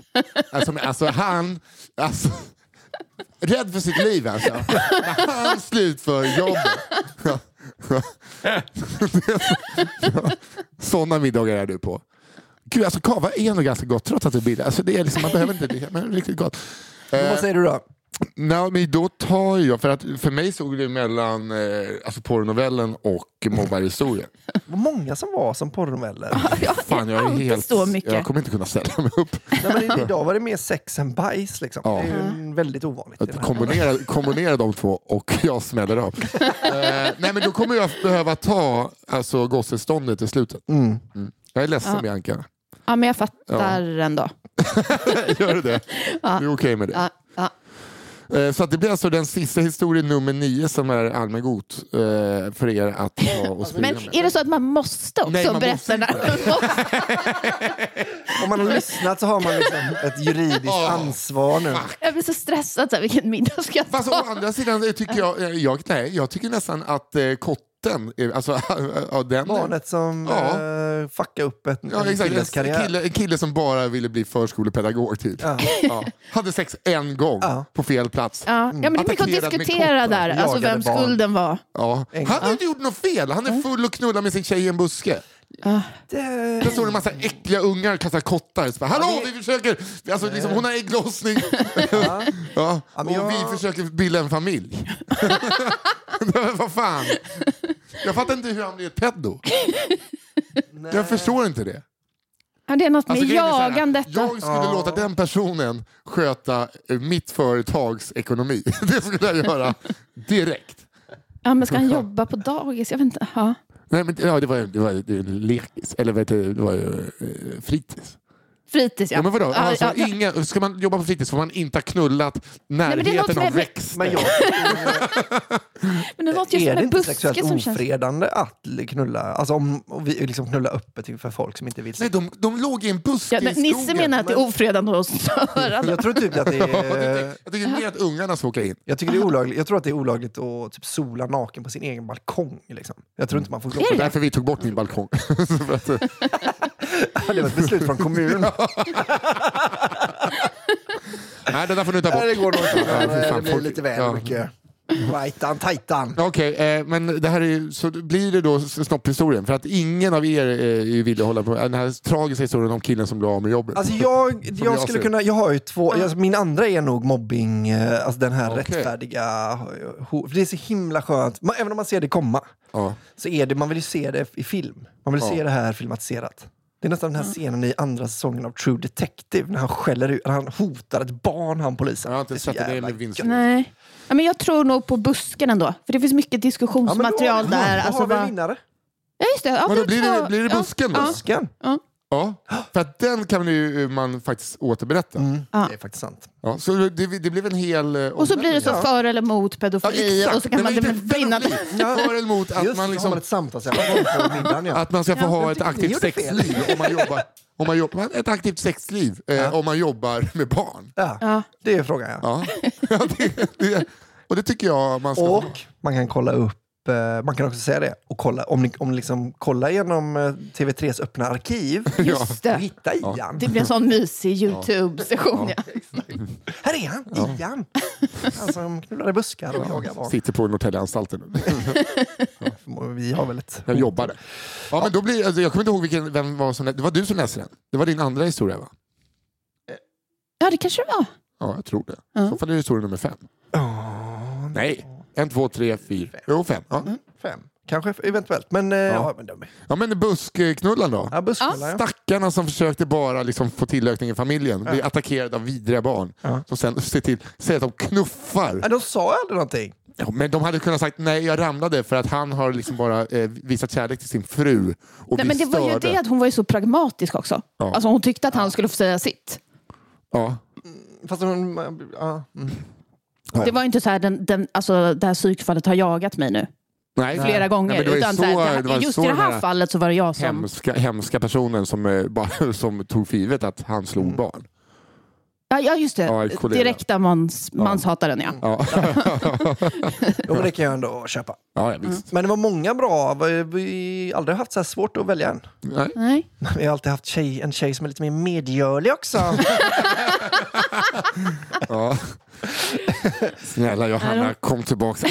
Alltså, men, alltså han, alltså, rädd för sitt liv alltså. När han slutför jobbet. Sådana middagar är du på. Gud, alltså kava är nog ganska gott trots att det är billigt. Alltså, det är liksom, man behöver inte men riktigt gott. Eh, Vad säger du då? Nej, men då tar jag, för att för mig stod det mellan eh, alltså porrnovellen och mobbarhistorien. Vad många som var som porrnoveller. Fan, jag är alltid helt... så mycket. Jag kommer inte kunna ställa mig upp. Nej, men idag var det mer sex än bajs. Liksom. Ja. Det är ju en- väldigt ovanligt. Att kombinera, kombinera de två och jag smäller av. eh, nej, men då kommer jag behöva ta alltså, gosseståndet i slutet. Mm. Jag är ledsen Ja. Bianca. Ja, men jag fattar ändå. Gör du det? Ja. Du är okej med det? Ja, ja. Så att det blir alltså den sista historien nummer nio som är allmängot eh, för er att ta och sprida Men med. är det så att man måste också Nej, man berätta måste när Om man har lyssnat så har man liksom ett juridiskt Ja. ansvar nu. Jag blir så stressad. Så här, vilken middag ska jag Fast å ta? andra sidan eh, tycker jag, eh, jag, nej, jag tycker nästan att eh, kotten, eh, alltså ja, den... Barnet som Ja. eh, fuckar upp ett, Ja, en exakt. killes En karriär. kille, en kille som bara ville bli förskolepedagog typ. Ja. Ja. Hade sex en gång Ja. på fel plats. Ja, ja, men det är mycket att diskutera där, alltså vem barn. skulden var. Ja. En- Han har inte gjort något fel. Han är full och knullar med sin tjej i en buske. Det... Där står det en massa äckliga ungar och kastar kottar. Så bara, Hallå, vi försöker... Alltså, liksom, hon har ägglossning. Ja. Ja. Och jag- vi försöker bilda en familj. Vad fan? Jag fattar inte hur han blir ett peddo. Jag förstår inte det. Ja, det är något med Alltså, jagandet. Jag skulle Ja. låta den personen sköta eh, mitt företags ekonomi. Det skulle jag göra direkt. Ja, men ska han jobba på dagis? Jag vet inte. Ja. Nej, men, ja, det var, det var, det var lekis, eller vet du, det var ju eh, fritids. Fritids, ja. Ja, men vadå? Alltså, ja, ja. inga, ska man jobba på fritids får man inte ha knullat det är närheten av växter. Men jag, Men det låter ju är som det en inte buske sexuellt som känns... ofredande att knulla, alltså om och vi liksom knulla öppet inför folk som inte vill? Nej, de, de låg i en buske Ja, i men skogen. Nisse menar att det är ofredande och störande. Jag tror typ att det det är... är, jag tycker mer att ungarna ska åka in. Jag, tycker det är olagligt, jag tror att det är olagligt att typ sola naken på sin egen balkong. Liksom. Jag tror inte man får Det är det. därför vi tog bort min balkong. Att, Det var ett beslut från kommunen. Nej, det där får du ta bort. Nej, det går nog inte. Ja, fan, Det blir folk- lite väl ja. mycket. Rightan, tajtan. Okej, eh, men det här är, så blir det då snopphistorien? För att ingen av er eh, vill hålla på den här tragiska historien om killen som blev av med jobbet. Alltså jag, jag jag skulle ser. kunna, jag har ju två, alltså min andra är nog mobbing, eh, alltså den här Okej. rättfärdiga, för det är så himla skönt, man, även om man ser det komma, ja. så är det, man vill ju se det i film. Man vill Ja. se det här filmatiserat. Det är nästan den här scenen i andra säsongen av True Detective när han skäller ut, när han hotar ett barn, han polisen. Jag har inte så sett det gött. Nej. Ja, men jag tror nog på busken ändå. För det finns mycket Ja, men då diskussionsmaterial har vi- där. Då Alltså, har vi en bara... vinnare. Ja, just det. Ja, Men då blir det, blir det ja, busken då? Ja. Busken. Ja, för att den kan ju man faktiskt återberätta. Mm, Ja. Det är faktiskt sant. Ja, så det, det blev en hel... eh, Och så blir det så för eller mot Ja, pedofili. exakt. och så kan man brinna. pedofili. För eller emot att Just man, liksom, ett på middagen. Ja. att man ska få ha ett ni aktivt gjorde fel. sexliv om man jobbar, om man jobbar, ett aktivt sexliv eh, Ja. om man jobbar med barn. Ja, Ja. det är frågan ja. Ja. Ja, det, det, och det tycker jag man ska ha. Och man kan kolla upp, eh, man kan också säga det, och kolla, om ni om ni liksom kollar igenom eh, TV3s öppna arkiv Just och det. hitta Ian. Det blir en sån mysig YouTube-session. Ja. Här är han, Ian! Han som knullar i buskar och jagar barn. Sitter på Norrtäljeanstalten nu. Vi har väl ett... Jag jobbade. Ja, men då blir, alltså, jag kommer inte ihåg vilken, vem var som Det var du som läste den. Det var din andra historia va? ja, det kanske det var. Ja, jag tror det. Ja. I så fall är det historia nummer fem. Åh, Nej, en, två, tre, fyra. Jo, fem. Ja, fem. Kanske eventuellt, men... eh, ja. men de, ja men buskknullan då? ja, buskknullar, ja. Stackarna som försökte bara liksom få tillökning i familjen blir attackerade av vidriga barn Ja. som sen ser till, säger att de knuffar. Ja, de sa aldrig någonting. Ja, men de hade kunnat sagt nej, jag ramlade för att han har liksom bara eh, visat kärlek till sin fru och Nej, men det var ju det att hon var ju så pragmatisk också. Ja. Alltså, hon tyckte att han skulle få säga sitt. Ja. Fast de... Ja, mm. Det var inte så här, den, den, alltså, det här psykfallet har jagat mig nu Nej. flera gånger. Nej, det utan så- så här, det, just i det här fallet så var det jag som... hemska, hemska personen som, eh, som tog för givet att han slog Mm. barn. Ja, ja just det. Ja, ett kollega. Direkta mans, manshataren ja. Ja, Jo, men det kan jag ändå köpa. ja ja, visst. Men det var många bra. Vi vi har aldrig haft så här svårt att välja en. Nej. Nej. Vi har alltid haft tjej, en tjej som är lite mer medgörlig också. Ja. Snälla Johanna, kom tillbaka.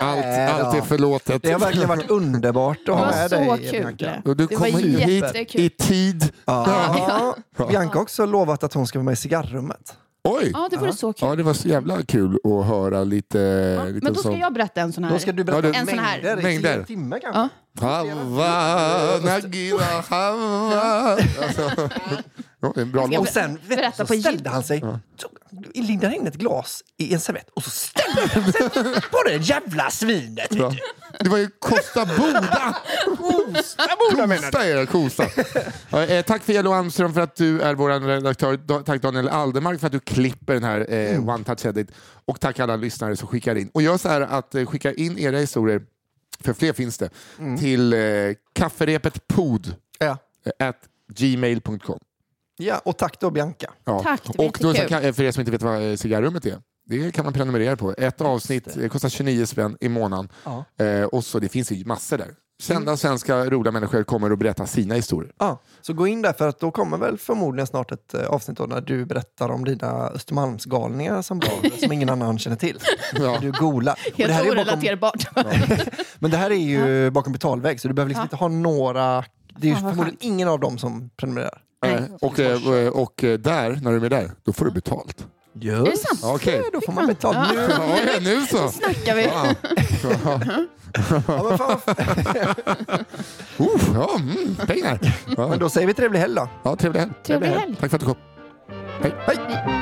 Allt, allt, är förlåtet. Det har verkligen varit underbart att Det ha var med så dig. kul. Bianca. Och du Det var kommer hit i tid. Ja. Bianca har också lovat att hon ska vara med i cigarrummet. Oj! Ja, det vore så kul. Ja, det var så jävla kul att höra lite... Ja, lite men då ska sån- jag berätta en sån här. Då ska du berätta Ja, det- En sån här. mängder, i Mängder. tio timmar kanske. Ja. Hava, Nagila, Hava. Ja, det är en bra Jag låt. Och sen vet så på ställde han sig, tog, lindade in ett glas i en servett och så ställde han sig på det jävla svinet. Ja. Det var ju Kosta Boda! Kosta Boda menar du? Det, Kosta. Ja, eh, tack för Jello Almström för att du är vår redaktör. Da- Tack Daniel Aldermark för att du klipper den här eh, Mm. One Touch Edit. Och tack alla lyssnare som skickar in. Och gör så här att eh, skicka in era historier, för fler finns det, Mm. till eh, kafferepetpod Ja. at gmail.com. ja, och tack då Bianca. Ja. Tack, det var och då, kan, för er som inte vet vad cigarrummet är, det kan man prenumerera på. Ett avsnitt det kostar 29 spänn i månaden. Ja. Eh, och så, det finns ju massor där. Kända svenska roliga människor kommer att berätta sina historier. Ja, så gå in där för att då kommer väl förmodligen snart ett eh, avsnitt då när du berättar om dina Östermalmsgalningar som, bra, som ingen annan känner till. Ja. Du. Och det Helt här är ju bakom, orelaterbart. men det här är ju bakom betalvägg så du behöver liksom Ja. inte ha några... Det är förmodligen ingen av dem som prenumererar. Nej. Eh, och, eh, och eh, där, när du är med där, då får du betalt. Just Är det sant? Okej. Då får man betalt. Ja. Nu, Ja, ja, nu så. snackar vi. Ja. Uh, ja, mm, pengar. Ja. men då säger vi trevlig helg då. Ja, trevlig helg. Trevlig helg. Tack för att du kom. Hej. Hej!